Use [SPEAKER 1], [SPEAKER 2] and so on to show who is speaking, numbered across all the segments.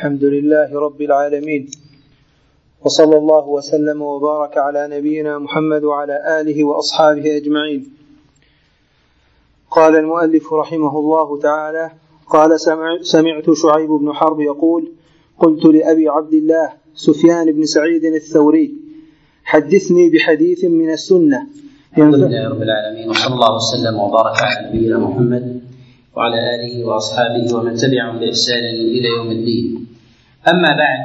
[SPEAKER 1] الحمد لله رب العالمين. وصلى الله وسلم وبارك على نبينا محمد وعلى آله وأصحابه أجمعين. قال المؤلف رحمه الله تعالى قال سمعت شعيب بن حرب يقول قلت لأبي عبد الله سفيان بن سعيد الثوري حدثني بحديث من السنة.
[SPEAKER 2] الحمد لله رب العالمين وصلى الله وسلم وبارك على نبينا محمد وعلى آله وأصحابه ومن تبعهم بإحسان إلى يوم الدين. أما بعد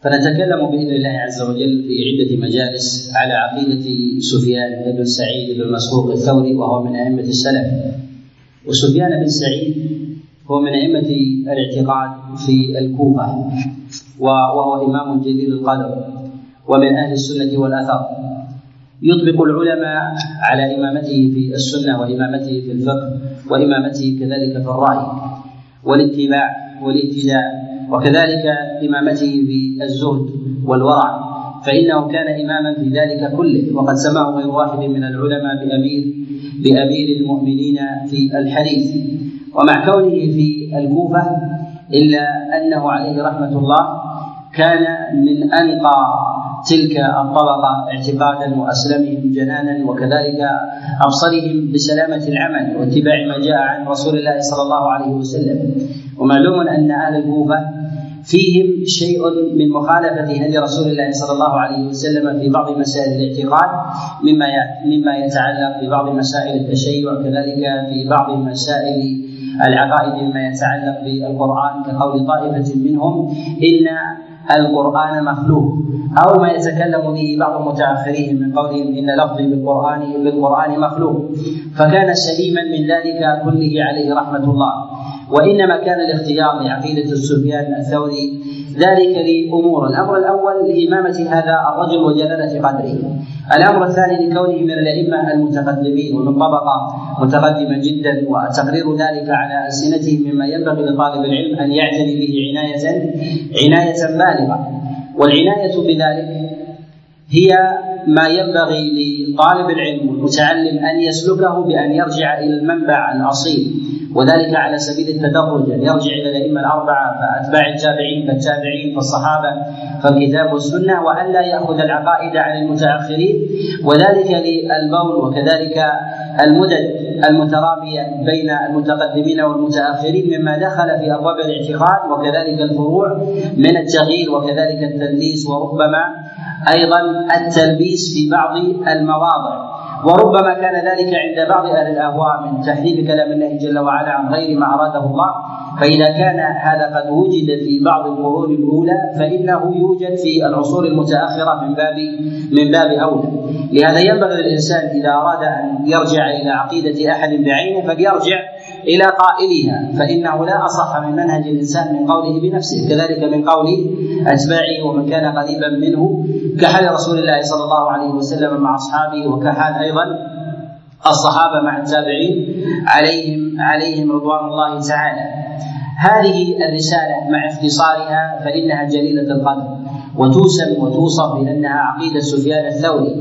[SPEAKER 2] فنتكلم بإذن الله عز وجل في عدة مجالس على عقيدة سفيان بن سعيد بن مسروق الثوري وهو من أئمة السلف. وسفيان بن سعيد هو من أئمة الاعتقاد في الكوفة وهو إمام جليل القدر ومن أهل السنة والأثر يطبق العلماء على إمامته في السنة وإمامته في الفقه وإمامته كذلك في الرأي والاتباع والاهتداء وكذلك امامته في الزهد والورع فإنه كان إماما في ذلك كله وقد سماه غير واحد من العلماء بامير بأمير المؤمنين في الحديث. ومع كونه في الكوفة إلا أنه عليه رحمة الله كان من أنقى تلك الطبقة اعتقادا وأسلمهم جنانا وكذلك أبصرهم بسلامة العمل واتباع ما جاء عن رسول الله صلى الله عليه وسلم. ومعلوم أن أهل الكوفة فيهم شيء من مخالفة هدي رسول الله صلى الله عليه وسلم في بعض مسائل الاعتقاد مما مما يتعلق ببعض مسائل التشيع وكذلك في بعض مسائل العقائد مما يتعلق بالقرآن كقول طائفة منهم إن القرآن مخلوق. أو ما يتكلم به بعض المتأخرين من قولهم إن لفظي بالقرآن بالقرآن مخلوق. فكان سليما من ذلك كله عليه رحمة الله. وإنما كان الاختيار لعقيدة السفيان الثوري ذلك لأمور الأمر الأول لإمامة هذا الرجل وجلالة قدره. الأمر الثاني لكونه من الأئمة المتقدمين ومن طبقة متقدمة جدا وتقرير ذلك على ألسنتهم مما ينبغي لطالب العلم أن يعتني به عناية عناية بالغة. والعناية بذلك هي ما ينبغي لطالب العلم والمتعلم أن يسلكه بأن يرجع إلى المنبع الأصيل. وذلك على سبيل التدرج. ان يرجع إلى الأئمة الأربعة فأتباع التابعين فالتابعين فالصحابة فالكتاب والسنة والا يأخذ العقائد عن المتأخرين. وذلك للبول وكذلك المدد المتراميه بين المتقدمين والمتأخرين مما دخل في أبواب الاعتقاد وكذلك الفروع من التغيير وكذلك التدليس وربما أيضا التلبيس في بعض المواضع. وربما كان ذلك عند بعض أهل الأهواء من تحريف كلام الله جل وعلا عن غير ما أراده الله. فإذا كان هذا قد وجد في بعض القرون الأولى فإنه يوجد في العصور المتأخرة من باب من باب أولى. لهذا ينبغي للإنسان إذا أراد أن يرجع إلى عقيدة أحد بعينه فليرجع إلى قائلها فإنه لا أصح من منهج الإنسان من قوله بنفسه كذلك من قول أتباعه ومن كان قريبا منه كحال رسول الله صلى الله عليه وسلم مع أصحابه وكحال أيضا الصحابة مع التابعين عليهم عليهم رضوان الله تعالى. هذه الرسالة مع اختصارها فإنها جليلة القدر. وتوسم وتوصف بأنها عقيدة سفيان الثوري.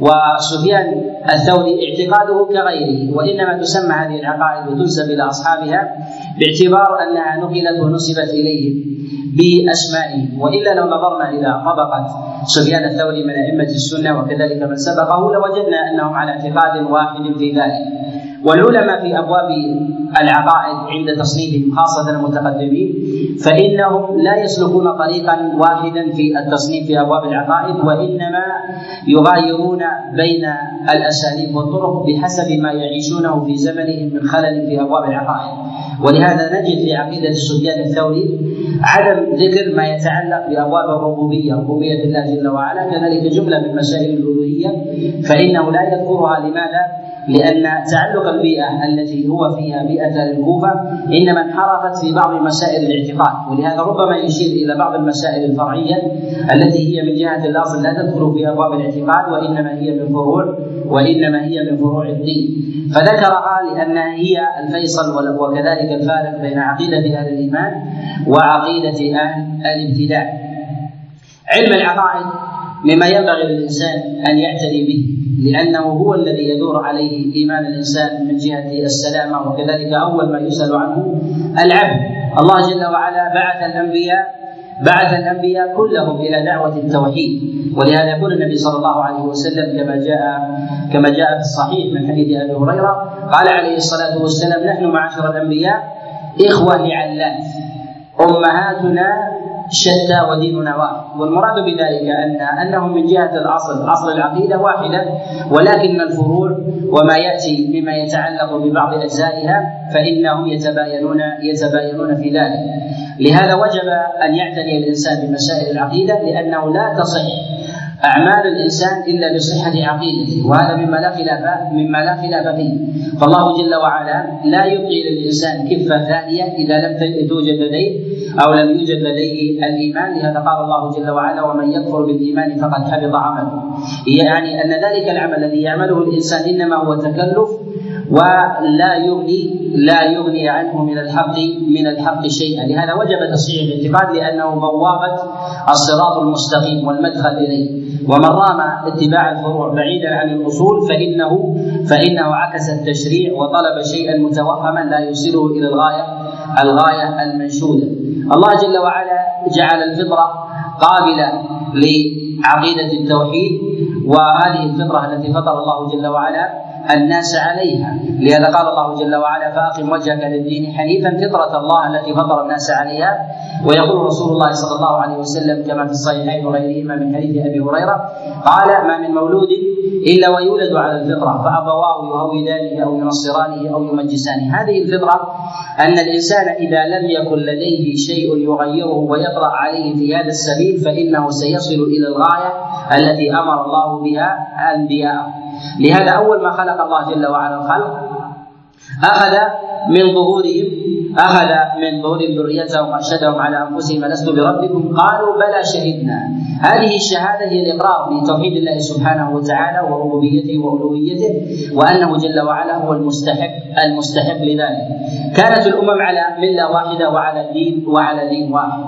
[SPEAKER 2] وسفيان الثوري اعتقاده كغيره وإنما تسمى هذه العقائد وتنسب إلى أصحابها باعتبار أنها نقلت ونسبت اليهم باسمائهم وإلا لو نظرنا إلى طبقة سفيان الثوري من أئمة السنة وكذلك من سبقه لوجدنا أنهم على اعتقاد واحد في ذلك. والعلماء في أبواب العقائد عند تصنيفهم خاصة المتقدمين فإنهم لا يسلكون طريقا واحدا في التصنيف في أبواب العقائد وإنما يغايرون بين الأساليب والطرق بحسب ما يعيشونه في زمنهم من خلل في أبواب العقائد ولهذا نجد في عقيدة سفيان الثوري عدم ذكر ما يتعلق بأبواب الربوبية ربوبية الله جل وعلا كذلك جملة من مسائل الألوهية فإنه لا يذكرها لماذا؟ لأن تعلق البيئة التي هو فيها بيئة الكوفة إنما انحرفت في بعض مسائل الاعتقاد ولهذا ربما يشير إلى بعض المسائل الفرعية التي هي من جهة الأصل لا تدخل في أبواب الاعتقاد وإنما هي من فروع وإنما هي من فروع الدين. فذكرها لأنها هي الفيصل وكذلك الفارق بين عقيدة أهل الإيمان وعقيدة أهل الابتداع علم العقائد مما ينبغي للإنسان أن يعتني به لأنه هو الذي يدور عليه إيمان الإنسان من جهة السلامة وكذلك أول ما يسأل عنه العبد. الله جل وعلا بعث الأنبياء بعث الأنبياء كلهم إلى دعوة التوحيد. ولهذا يقول النبي صلى الله عليه وسلم كما جاء كما جاء في الصحيح من حديث أبي هريرة قال عليه الصلاة والسلام نحن معاشر الأنبياء إخوة لعلات أمهاتنا شتى وديننا واحد. والمراد بذلك ان أنهم من جهة الأصل. أصل العقيدة واحدة ولكن الفروع وما يأتي مما يتعلق ببعض أجزائها فإنهم يتباينون يتباينون في ذلك. لهذا وجب أن يعتني الإنسان بمسائل العقيدة لأنه لا تصح أعمال الإنسان إلا بصحة عقيدته وهذا مما لا خلاف مما لا خلاف فيه. فالله جل وعلا لا يبقي للإنسان كفة ثانية إذا لم توجد لديه أو لم يوجد لديه الإيمان. لهذا قال الله جل وعلا ومن يكفر بالإيمان فقد حبط عمله. يعني أن ذلك العمل الذي يعمله الإنسان إنما هو تكلف ولا يغني لا يغني عنه من الحق من الحق شيئا. لهذا وجب تصحيح الاعتقاد لأنه بوابة الصراط المستقيم والمدخل إليه. ومن رام اتباع الفروع بعيدا عن الأصول فانه فإنه عكس التشريع وطلب شيئا متوهما لا يوصله إلى الغايه الغاية المنشودة. الله جل وعلا جعل الفطرة قابلة لعقيدة التوحيد وهذه الفطرة التي فطر الله جل وعلا الناس عليها. لهذا قال الله جل وعلا فأقم وجهك للدين حنيفا فطرة الله التي فطر الناس عليها. ويقول رسول الله صلى الله عليه وسلم كما في الصحيحين وغيرهما من حديث أبي هريرة قال ما من مولود إلا ويولد على الفطرة فأبواه يهودانه أو ينصرانه أو يمجسانه. هذه الفطرة أن الإنسان إذا لم يكن لديه شيء يغيره ويطرا عليه في هذا السبيل فإنه سيصل إلى الغاية التي أمر الله بها انبياءه لهذا أول ما خلق الله جل وعلا الخلق أخذ من ظهورهم أخذ من ظهور ذريتهم واشهدهم على أنفسهم ألست بربكم؟ قالوا بلى شهدنا. هذه الشهادة هي الإقرار بتوحيد الله سبحانه وتعالى وربوبيته وألوهيته وأنه جل وعلا هو المستحق المستحق لذلك. كانت الأمم على ملة واحدة وعلى دين وعلى دين واحد.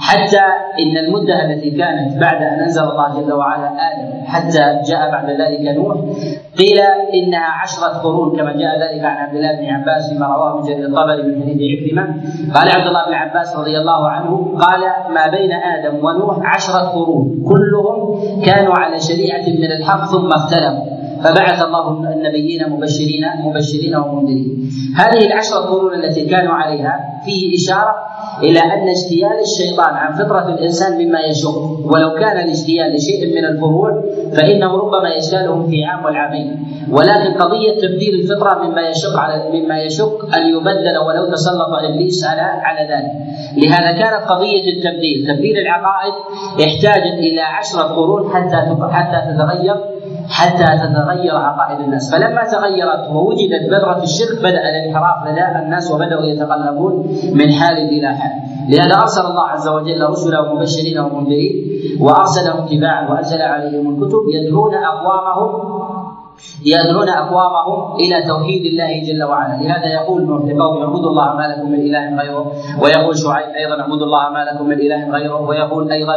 [SPEAKER 2] حتى إن المدة التي كانت بعد أن أنزل الله جل وعلا آدم حتى جاء بعد ذلك نوح قيل إنها عشرة قرون كما جاء ذلك عن عبد الله بن عباس فيما رواه من جرير الطبري من حديث عكرمه قال عبد الله بن عباس رضي الله عنه قال ما بين آدم ونوح عشرة قرون كلهم كانوا على شريعة من الحق ثم اختلفوا. فبعث الله النبيين مبشرين مبشرين ومنذرين. هذه العشرة قرون التي كانوا عليها فيه إشارة إلى أن اجتيال الشيطان عن فطرة الإنسان مما يشق. ولو كان الاجتيال لشيء من الفروع فإنه ربما يجتالهم في عام والعامين. ولكن قضية تبديل الفطرة مما يشق على مما يشق أن يبدل ولو تسلط إبليس على على ذلك. لهذا كانت قضية التبديل. تبديل العقائد احتاجت إلى عشرة قرون حتى حتى تتغير. حتى تتغير عقائد الناس. فلما تغيرت ووجدت بذرة الشرك بدأ الانحراف لدى الناس وبدأوا يتقلبون من حال إلى حال. لهذا أرسل الله عز وجل رسله مبشرين ومنذرين وأرسلهم تباعا وأنزل عليهم الكتب يدعون أقوامهم يدعون أقوامهم إلى توحيد الله جل وعلا، لهذا يقول نوح لقوم اعبدوا الله ما لكم من إله غيره، ويقول شعيب أيضا اعبدوا الله ما لكم من إله غيره، ويقول أيضا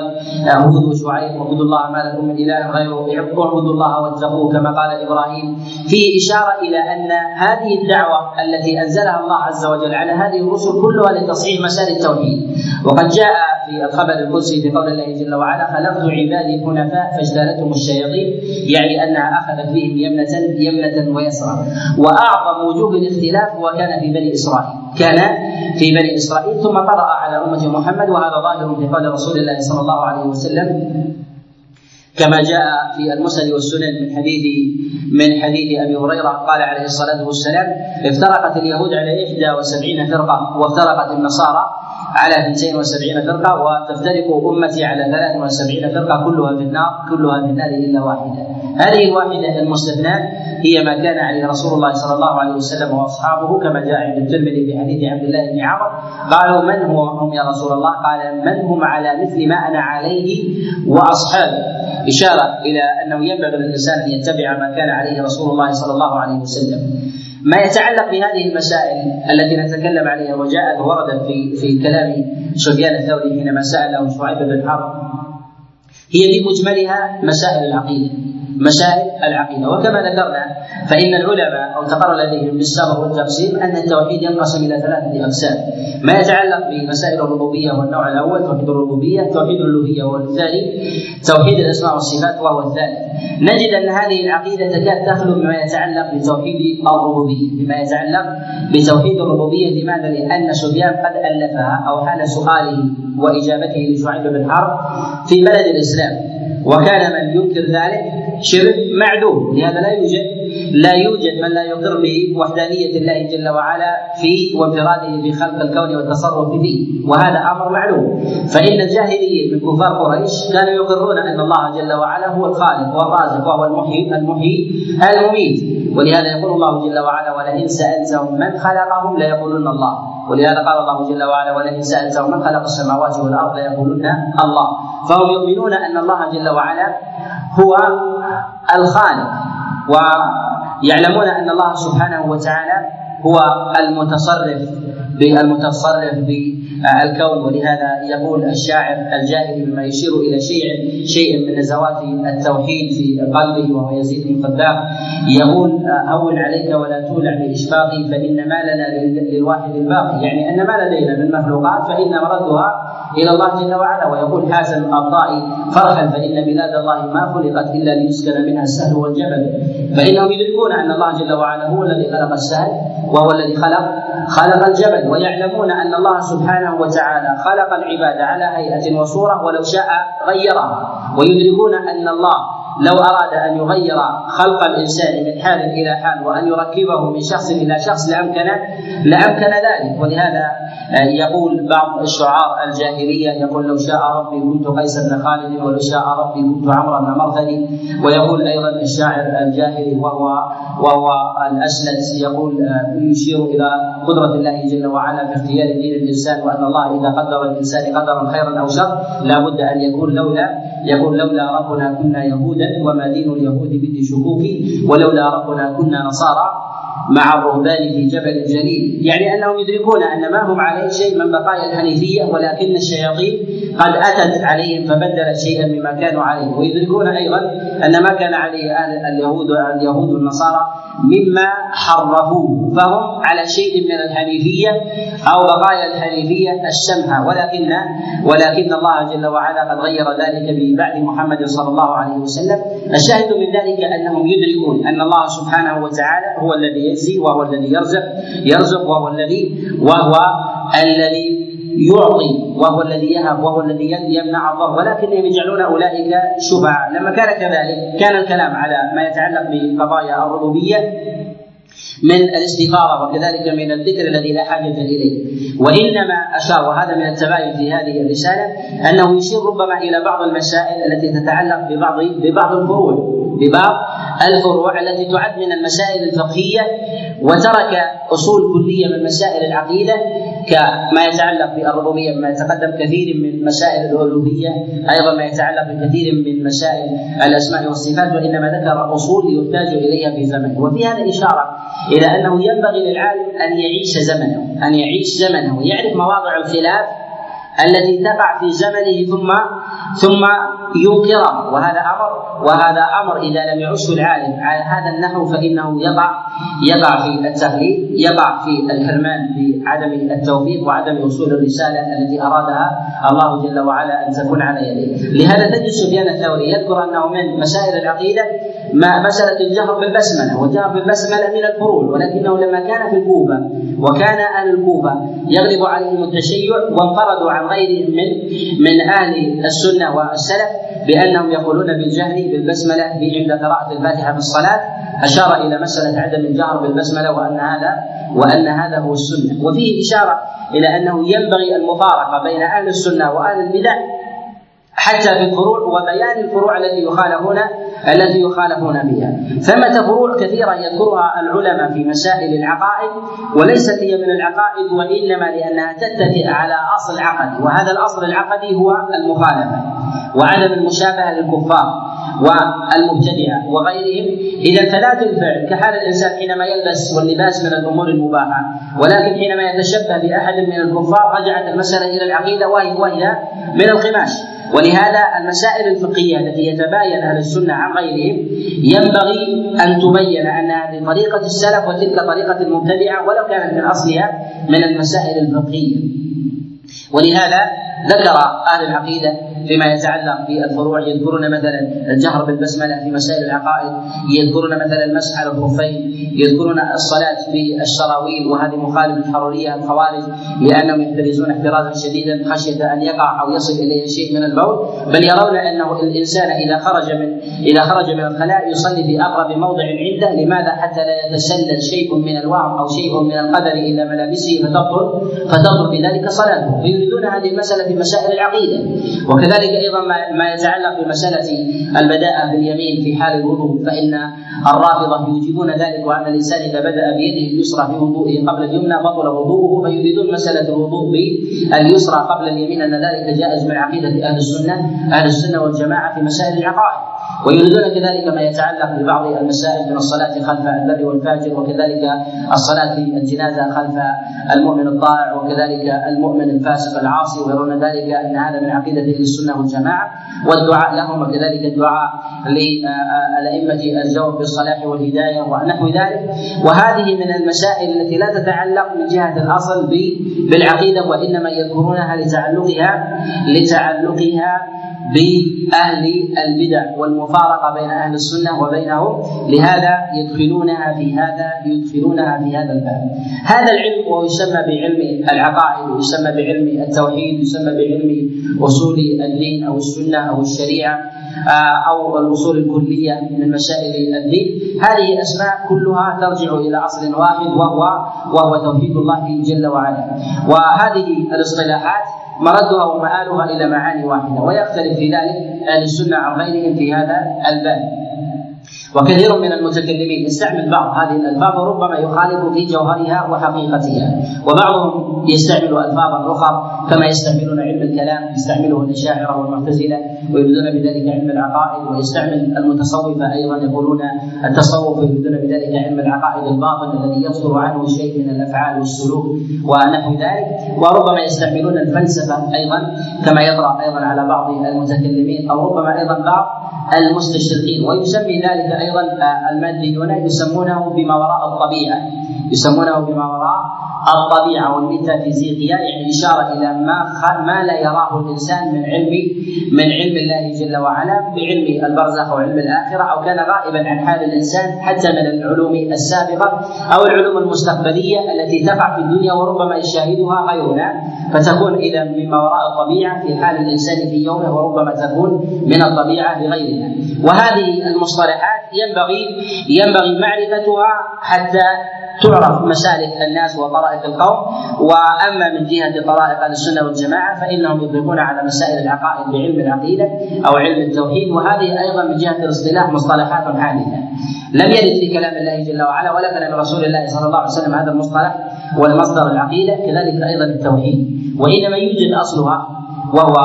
[SPEAKER 2] اعبدوا شعيب اعبدوا الله ما لكم من إله غيره، اعبدوا الله واتقوه كما قال إبراهيم، فيه إشارة إلى أن هذه الدعوة التي أنزلها الله عز وجل على هذه الرسل كلها لتصحيح مسائل التوحيد، وقد جاء في الخبر القدسي في قول الله جل وعلا خلقت عبادي حنفاء فاجتالتهم الشياطين. يعني أنها أخذت بهم يمنة يمنة ويسرى وأعظم وجوه الاختلاف هو كان في بني إسرائيل. كان في بني إسرائيل. ثم طرأ على أمة محمد وهذا ظاهر في قول رسول الله صلى الله عليه وسلم كما جاء في المسند والسنن من حديث من حديث أبي هريرة قال عليه الصلاة والسلام افترقت اليهود على 71 فرقة وافترقت النصارى على 72 فرقة وتفترق أمتي على 73 فرقة كلها في النار كلها في النار إلا واحدة. هذه الواحدة المستثناة هي ما كان عليه رسول الله صلى الله عليه وسلم وأصحابه كما جاء عند الترمذي في حديث عبد الله بن عمر. قالوا من هو؟ هم يا رسول الله. قال من هم على مثل ما أنا عليه وأصحابي إشارة إلى أنه ينبغي للإنسان أن يتبع ما كان عليه رسول الله صلى الله عليه وسلم. ما يتعلق بهذه المسائل التي نتكلم عليها وجاءت وردت في في كلام سفيان الثوري حينما سأله شعيب بن حرب هي في مجملها مسائل العقيدة. مسائل العقيدة. وكما ذكرنا فإن العلماء أو تقرر لديهم بالسبب والتقسيم أن التوحيد ينقسم إلى ثلاثة أقسام. ما يتعلق بمسائل الربوبية والنوع الأول توحيد الربوبية توحيد الألوهية والثاني توحيد الأسماء والصفات وهو الثالث. نجد أن هذه العقيدة تكاد تخلو بما يتعلق بتوحيد الربوبية. بما يتعلق بتوحيد الربوبية لماذا؟ لأن سفيان قد ألفها أو حال سؤاله وإجابته لشعيب بن حرب في بلد الإسلام. وكان من ينكر ذلك شرك معدوم لهذا لا يوجد لا يوجد من لا يقر بوحدانية الله جل وعلا في وانفراده في خلق الكون والتصرف فيه وهذا أمر معلوم. فإن الجاهليين من كفار قريش كانوا يقرون أن الله جل وعلا هو الخالق والرازق وهو المحيي المحيي المميت. ولهذا يقول الله جل وعلا ولئن سألتهم من خلقهم ليقولن الله ولهذا قال الله جل وعلا ولئن سألتهم من خلق السماوات والأرض ليقولن الله فهم يؤمنون أن الله جل وعلا هو الخالق ويعلمون أن الله سبحانه وتعالى هو المتصرف بالمتصرف بالكون ولهذا يقول الشاعر الجاهلي بما يشير إلى شيء شيء من نزوات التوحيد في قلبه وهو يزيد بن قدام يقول هون عليك ولا تولع باشفاقي فإن ما لنا للواحد الباقي. يعني أن ما لدينا من مخلوقات فإن مردها إلى الله جل وعلا ويقول حازم الطائي فرحا فإن بلاد الله ما خلقت إلا ليسكن منها السهل والجبل. فإنهم يدركون أن الله جل وعلا هو الذي خلق السهل وهو الذي خلق خلق الجبل ويعلمون أن الله سبحانه وتعالى خلق العباد على هيئة وصورة ولو شاء غيرها. ويدركون أن الله لو أراد أن يغير خلق الإنسان من حال إلى حال وأن يركبه من شخص إلى شخص لامكن لأمكن ذلك. ولهذا يقول بعض الشعراء الجاهلية يقول لو شاء ربي كنت قيس بن خالد ولو شاء ربي كنت عمرو بن مرثد. ويقول أيضا الشاعر الجاهلي وهو وهو الاسلت يقول يشير إلى قدرة الله جل وعلا في اختيار دين الإنسان وأن الله إذا قدر الإنسان قدرا خيرا أو شر لا بد أن يكون لولا يقول لولا ربنا كنا يهودا. وما دين اليهود بدي شكوكي ولولا ربنا كنا نصارى. مع الرهبان في جبل جليل. يعني أنهم يدركون أن ما هم عليه شيء من بقايا الحنيفية ولكن الشياطين قد أتت عليهم فبدلت شيئا مما كانوا عليه. ويدركون أيضا أن ما كان عليه أهل اليهود اليهود والنصارى مما حرفوه فهم على شيء من الحنيفية أو بقايا الحنيفية السمحه ولكن ولكن الله جل وعلا قد غير ذلك ببعد محمد صلى الله عليه وسلم. الشاهد من ذلك أنهم يدركون أن الله سبحانه وتعالى هو الذي يجزي وهو الذي يرزق يرزق وهو الذي وهو الذي يعطي وهو الذي يهب وهو الذي يمنع الضر ولكنهم يجعلون أولئك شفعاء. لما كان كذلك كان الكلام على ما يتعلق بقضايا الربوبية من الاستخاره وكذلك من الذكر الذي لا حاجة إليه. وإنما أشار وهذا من التباين في هذه الرسالة أنه يشير ربما إلى بعض المسائل التي تتعلق ببعض ببعض الفروع ببعض الفروع التي تعد من المسائل الفقهية وترك أصول كلية من مسائل العقيدة كما يتعلق بالربوبية ما يتقدم كثير من مسائل الألوهية أيضا ما يتعلق بكثير من مسائل الأسماء والصفات وإنما ذكر أصول يحتاج إليها في زمنه. وفي هذا إشارة إلى أنه ينبغي للعالم أن يعيش زمنه أن يعيش زمنه ويعرف مواضع الخلاف التي تقع في زمنه ثم ثم ينكره وهذا أمر وهذا أمر إذا لم يعشه العالم. على هذا النحو فإنه يقع يقع في التقليد يقع في الحرمان بعدم التوفيق وعدم وصول الرسالة التي أرادها الله جل وعلا أن تكون على يديه لهذا تجد سفيان الثوري يذكر أنه من مسائل العقيدة ما مسألة الجهر بالبسملة. والجهر بالبسملة من الفروع ولكنه لما كان في الكوفه وكان أهل الكوفة يغلب عليهم التشيع وانفردوا عن غيرهم من من أهل السنة والسلف بأنهم يقولون بالجهر بالبسملة عند قراءة الفاتحة في الصلاة أشار إلى مسألة عدم الجهر بالبسملة وأن هذا وأن هذا هو السنة. وفيه إشارة إلى أنه ينبغي المفارقة بين أهل السنة وأهل البدع حتى في الفروع وبيان الفروع التي يخالفون التي يخالفون بها. ثمة فروع كثيرة يذكرها العلماء في مسائل العقائد وليست هي من العقائد وإنما لأنها تتكئ على أصل عقدي وهذا الأصل العقدي هو المخالفة وعدم المشابهة للكفار والمبتدعة وغيرهم. إذا فلا تنفع كحال الإنسان حينما يلبس واللباس من الأمور المباحة ولكن حينما يتشبه بأحد من الكفار رجعت المسألة إلى العقيدة وهي وهي من القماش. ولهذا المسائل الفقهية التي يتباين أهل السنة عن غيرهم ينبغي أن تبين أن هذه طريقة السلف وتلك طريقة المبتدعة ولو كانت من أصلها من المسائل الفقهية. ولهذا ذكر أهل العقيدة فيما يتعلق بالفروع يذكرون مثلا الجهر بالبسملة في مسائل العقائد يذكرون مثلا المسح على الخفين يذكرون الصلاة بالشراويل وهذه مخالف الحرورية الخوارج لأنهم يحترزون احترازا شديدا خشية أن يقع أو يصل إليه شيء من البول بل يرون أنه الإنسان إذا خرج من إذا خرج من الخلاء يصلي في أقرب موضع عنده. لماذا؟ حتى لا يتسلل شيء من الوهم أو شيء من القدر إلى ملابسه فتبطل فتبطل بذلك صلاته. فيريدون هذه المسألة في مسائل العقيدة. وكذلك أيضا ما يتعلق بمسألة البداءة باليمين في حال الوضوء فإن الرافضة يوجبون ذلك وأن الإنسان إذا بدأ بيده اليسرى في وضوئه قبل اليمنى بطل وضوءه فيريدون مسألة الوضوء باليسرى قبل اليمين أن ذلك جائز من عقيدة أهل السنة أهل السنة والجماعة في مسائل العقائد. ويريدون كذلك ما يتعلق ببعض المسائل من الصلاة خلف البر والفاجر وكذلك الصلاة في الجنازة خلف المؤمن الطائع وكذلك المؤمن الفاسق العاصي ويرون ذلك أن هذا من عقيدة أهل السنة والجماعة والدعاء لهم وكذلك الدعاء للأئمة الجواب بالصلاح والهداية ونحو ذلك. وهذه من المسائل التي لا تتعلق من جهة الأصل بالعقيدة وإنما يذكرونها لتعلقها لتعلقها بأهل البدع والمفارقة بين أهل السنة وبينهم. لهذا يدخلونها في هذا يدخلونها في هذا الباب. هذا العلم وهو يسمى بعلم العقائد ويسمى بعلم التوحيد يسمى بعلم أصول الدين أو السنة أو الشريعة. آه، أو الأصول الكلية من مسائل الدين. هذه أسماء كلها ترجع إلى أصل واحد وهو وهو توحيد الله جل وعلا. وهذه الاصطلاحات مردها ومآلها إلى معاني واحدة ويختلف في ذلك أهل السنة عن غيرهم في هذا الباب. وكثير من المتكلمين يستعمل بعض هذه الألفاظ وربما يخالف في جوهرها وحقيقتها. وبعضهم يستعمل ألفاظا أخرى كما يستعملون علم الكلام يستعمله الأشاعرة والمعتزلة ويريدون بذلك علم العقائد ويستعمل المتصوفه أيضا يقولون التصوف ويريدون بذلك علم العقائد الباطن الذي يصدر عنه شيء من الأفعال والسلوك ونحو ذلك. وربما يستعملون الفلسفة أيضا كما يطرا أيضا على بعض المتكلمين أو ربما أيضا بعض المستشرقين. ويسمي ذلك أيضا الماديون يسمونه بما وراء الطبيعة. يسمونه بما وراء الطبيعة والميتافيزيقيا يعني إشارة إلى ما ما لا يراه الإنسان من علم من علم الله جل وعلا بعلم البرزخ وعلم الآخرة أو كان غائبا عن حال الإنسان حتى من العلوم السابقة أو العلوم المستقبلية التي تقع في الدنيا وربما يشاهدها غيرنا. فتكون اذا مما وراء الطبيعة في حال الإنسان في يومه وربما تكون من الطبيعة لغيرها وهذه المصطلحات ينبغي ينبغي معرفتها حتى تعرف مسالك الناس وطرائق القوم. وأما من جهة طرائق أهل السنة والجماعة فإنهم يطلقون على مسائل العقائد بعلم العقيدة أو علم التوحيد. وهذه أيضا من جهة الاصطلاح مصطلحات حادثه لم يرد في كلام الله جل وعلا ولا كلام رسول الله صلى الله عليه وسلم هذا المصطلح والمصدر العقيدة كذلك أيضا التوحيد. وإنما يوجد أصلها وهو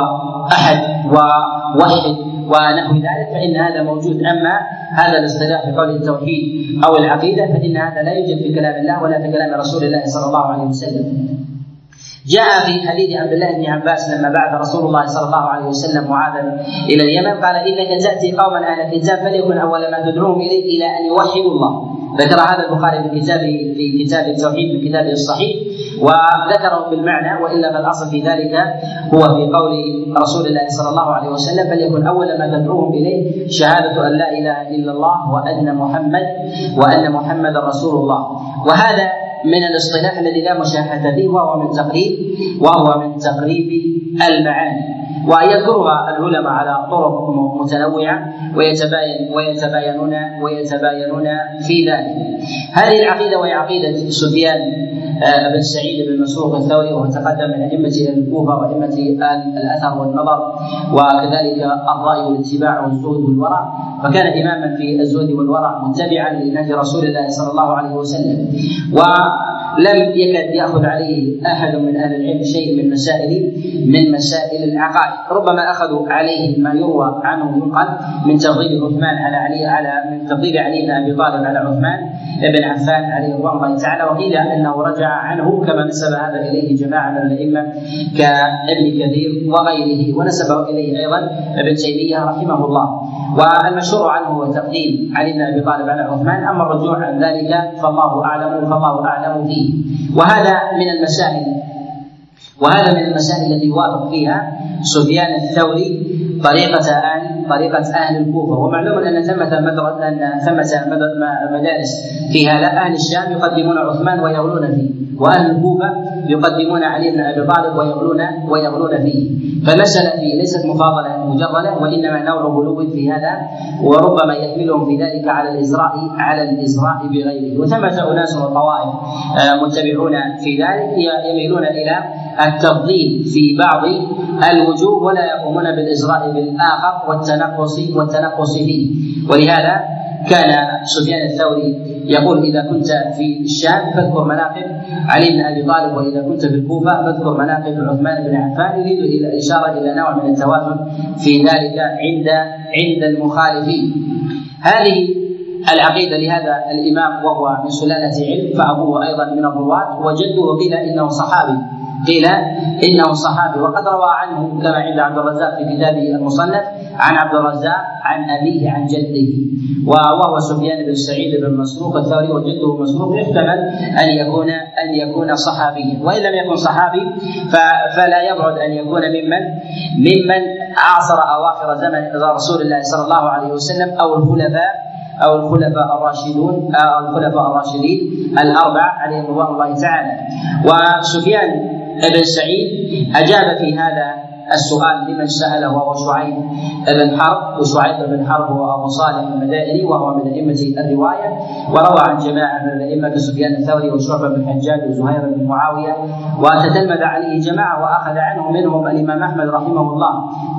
[SPEAKER 2] أحد ووحد ونحو ذلك فإن هذا موجود. أما هذا الاصطلاح بقول التوحيد أو العقيدة فإن هذا لا يوجد في كلام الله ولا في كلام رسول الله صلى الله عليه وسلم. جاء في حديث عبد الله بن عباس لما بعث رسول الله صلى الله عليه وسلم معاذا إلى اليمن قال إنك تأتي قوما أهل الكتاب فليكن أول ما تدعوهم إليه إلى أن يوحدوا الله. ذكر هذا البخاري في كتابه في كتاب التوحيد في كتابه الصحيح وذكره بالمعنى وإلا فالأصل في ذلك هو في قول رسول الله صلى الله عليه وسلم فليكن أول ما تدعوهم إليه شهادة أن لا إله إلا الله وأن محمد وأن محمدا رسول الله. وهذا من الاصطلاح الذي لا مشاحه فيه وهو من تقريب وهو من تقريب المعاني. ويذكرها العلماء على طرق متنوعة ويتباين ويتباينون ويتباينون في ذلك. هذه العقيدة وهي عقيدة سفيان آه، بن سعيد بن مسروق الثوري وهو تقدم من أئمة الكوفة وأئمة الأثر والنظر وكذلك الرأي والاتباع والزهد والورع فكان إماما في الزهد والورع متبعا لنهج رسول الله صلى الله عليه وسلم و لم يكد يأخذ عليه أحد من أهل العلم شيء من مسائل من مسائل العقائد. ربما أخذوا عليه ما يروى عنه ينقل من تفضيل عثمان على علي على من تفضيل علي بن أبي طالب على عثمان بن عفان عليه رضوان الله تعالى وقيل أنه رجع عنه كما نسب هذا إليه جماعة من الأئمة كابن كثير وغيره ونسبه إليه أيضا ابن تيمية رحمه الله. والمشهور عنه هو تقديم علي بن أبي طالب على عثمان أما الرجوع عن ذلك فالله أعلم فالله أعلم فيه. وهذا من المسائل وهذا من المسائل التي يوافق فيها سفيان الثوري طريقة أهل طريقة أهل الكوفة. ومعلوم أن ثمة مدرسة أن ثمة مدارس فيها لا أهل الشام يقدمون عثمان ويغلون فيه وأهل الكوفة يقدمون علي بن أبي طالب ويغلون ويغلون فيه. فالمسألة فيه ليست مفاضلة مجردة وإنما نوع غلو في هذا وربما يحملهم في ذلك على الإزراء على الإزراء بغيره. وثمة أناس وطوائف آه، متبعون في ذلك يميلون إلى التفضيل في بعض الوجوه ولا يقومون بالإزراء بالآخر والتنقص والتنقص فيه ولهذا كان سفيان الثوري يقول إذا كنت في الشام فاذكر مناقب علي بن أبي طالب وإذا كنت في الكوفة فاذكر مناقب عثمان بن عفان يريد إلى الاشاره إلى نوع من التوازن في ذلك عند عند المخالفين. هذه العقيدة لهذا الإمام وهو من سلالة علم فأبوه أيضا من الرواة وجده قيل إنه صحابي قيل إنه صحابي. وقد روى عنه كما عند عبد الرزاق في كتابه المصنف عن عبد الرزاق عن أبيه عن جده وهو سفيان بن سعيد بن مسروق الثوري وجده مسروق يحتمل أن يكون أن يكون صحابيا. وإن لم يكن صحابي فلا يبعد أن يكون ممن ممن عاصر أواخر زمن رسول الله صلى الله عليه وسلم أو الخلفاء أو الخلفاء الراشدون أو الخلفاء الراشدين الأربعة عليهم رضوان الله تعالى. وسفيان بن سعيد أجاب في هذا السؤال لمن سأله وهو شعيب بن حرب وشعيب بن حرب هو أبو صالح المدائني وهو من أئمة الرواية وروى عن جماعة من الأئمة كسفيان الثوري وشعبة بن الحجاج وزهير بن معاوية وتتلمذ عليه جماعة وأخذ عنه منهم الإمام أحمد رحمه الله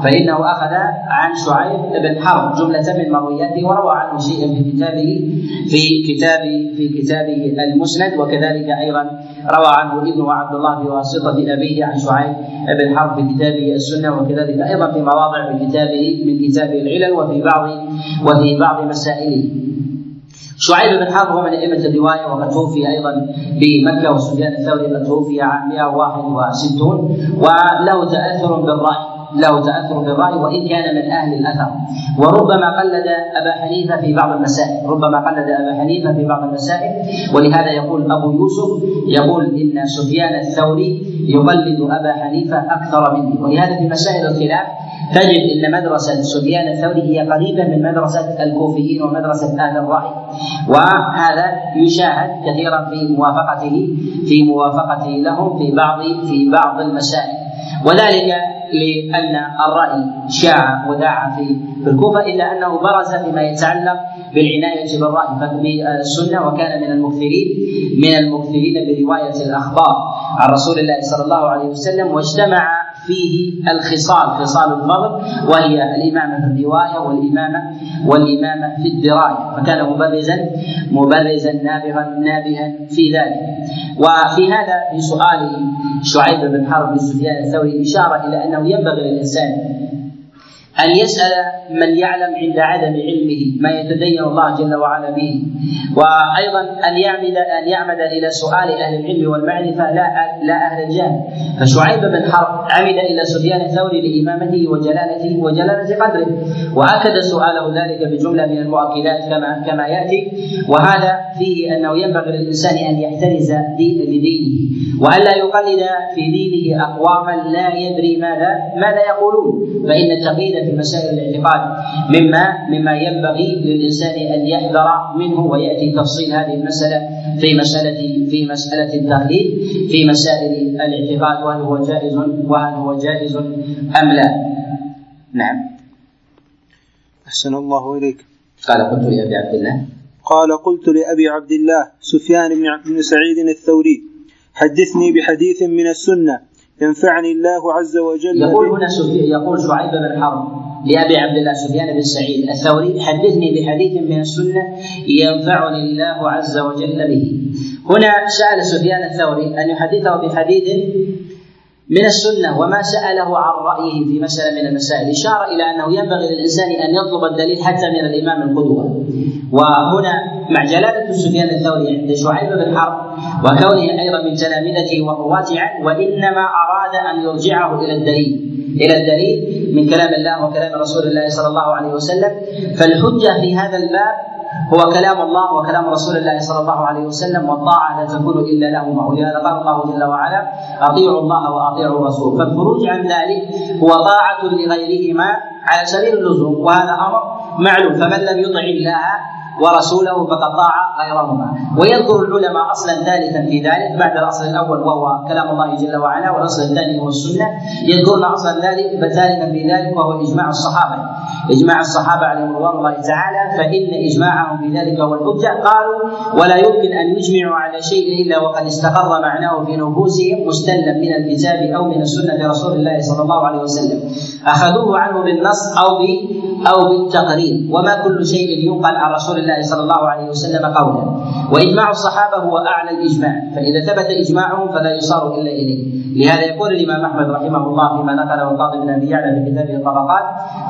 [SPEAKER 2] فإنه أخذ عن شعيب بن حرب جملة من مروياته وروى عنه شيئا في كتابه في كتاب في كتابه المسند وكذلك أيضا روى عنه ابنه عبد الله بواسطة أبيه عن شعيب بن حرب في كتابه السنة وكذلك أيضا في مواضع من كتابه من كتابه العلل وفي بعض وفي بعض مسائله. شعيب بن حرب هو من أئمة الرواية وقد توفي أيضا بمكة وسفيان الثوري قد توفي عام 161 وله تأثر بالرأي. له تأثر بالراي وإن كان من أهل الأثر. وربما قلد أبا حنيفة في بعض المسائل. ربما قلد أبا حنيفة في بعض المسائل. ولهذا يقول أبو يوسف يقول إن سفيان الثوري يقلد أبا حنيفة أكثر مني ولهذا في مسائل الخلاف تجد إن مدرسة سفيان الثوري هي قريبة من مدرسة الكوفيين ومدرسة أهل الرأي. وهذا يشاهد كثيرا في موافقته في موافقته لهم في بعض في بعض المسائل. وذلك لأن الرأي شاع وداع في الكوفة إلا أنه برز فيما يتعلق بالعناية بالرأي. بالسنة وكان من المكثرين من المكثرين برواية الأخبار عن رسول الله صلى الله عليه وسلم واجتمع فيه الخصال خصال الفضل وهي الإمامة في الرواية والإمامة والإمامة في الدراية. فكان مبرزا مبرزا نابغا نابها في ذلك. وفي هذا في سؤال شعيب بن حرب بن سفيان الثوري إشارة إلى أنه ينبغي للإنسان أن يسأل من يعلم عند عدم علمه ما يتدين الله جل وعلا به. وأيضا أن يعمد أن يعمد إلى سؤال أهل العلم والمعرفة لا لا أهل الجهل فشعيب بن حرب عمد إلى سفيان الثوري لإمامته وجلالته وجلالة قدره. وأكد سؤاله ذلك بجملة من المؤكدات كما كما يأتي. وهذا فيه أنه ينبغي للإنسان أن يحترز دين لدينه. وألا يقلد في دينه أقواما لا يدري ماذا ماذا يقولون. فإن التقليد في مسائل الاعتقاد مما مما ينبغي للإنسان أن يحذر منه ويأتي تفصيل هذه المسألة في مساله في مسألة التقليد في مسائل الاعتقاد وهل هو جائز وهل هو جائز أم لا؟ نعم.
[SPEAKER 1] أحسن الله إليك.
[SPEAKER 2] قال قلت لأبي عبد الله
[SPEAKER 1] قال قلت لأبي عبد الله سفيان بن سعيد الثوري حدثني بحديث من السنة ينفعني الله عز وجل
[SPEAKER 2] يقول هنا يقول شعيب بن حرب لأبي عبد الله سفيان بن سعيد الثوري حدثني بحديث من السنة ينفعني الله عز وجل به. هنا سأل سفيان الثوري أن يحدثه بحديث من السنة وما سأله عن رأيه في مسألة من المسائل. إشارة إلى أنه ينبغي للإنسان أن يطلب الدليل حتى من الإمام القدوة. وهنا مع جلالة سفيان الثوري عند شعيب بن حرب وكونه أيضا من تلامذته والرواة عنه وإنما أراد أن يرجعه إلى الدليل. إلى الدليل من كلام الله وكلام رسول الله صلى الله عليه وسلم. فالحجة في هذا الباب هو كلام الله وكلام رسول الله صلى الله عليه وسلم والطاعة لا تكون إلا لهما ولهذا قال الله جل وعلا أطيعوا الله وأطيعوا الرسول. فالخروج عن ذلك هو طاعة لغيرهما على سبيل اللزوم وهذا أمر معلوم. فمن لم يطع الله ورسوله فقد طاع غيرهما. ويذكر العلماء أصلا ثالثا في ذلك بعد الأصل الأول وهو كلام الله جل وعلا والأصل الثاني هو السنة. يذكرون أصلا ذلك ثالثا في ذلك وهو إجماع الصحابة. إجماع الصحابة عليهم رضوان الله تعالى فإن إجماعهم في ذلك هو الحجة. قالوا ولا يمكن أن يجمعوا على شيء إلا وقد استقر معناه في نفوسهم مستلم من الكتاب أو من السنة رسول الله صلى الله عليه وسلم. أخذوه عنه بالنص أو أو بالتقرير وما كل شيء ينقل عن رسول الله صلى الله عليه وسلم قولا. وإجماع الصحابة هو أعلى الإجماع. فإذا ثبت إجماعهم فلا يصار إلا إليه. لهذا يقول الإمام أحمد رحمه الله فيما نقله القاضي بن أبي يعلى في كتابه الطبقات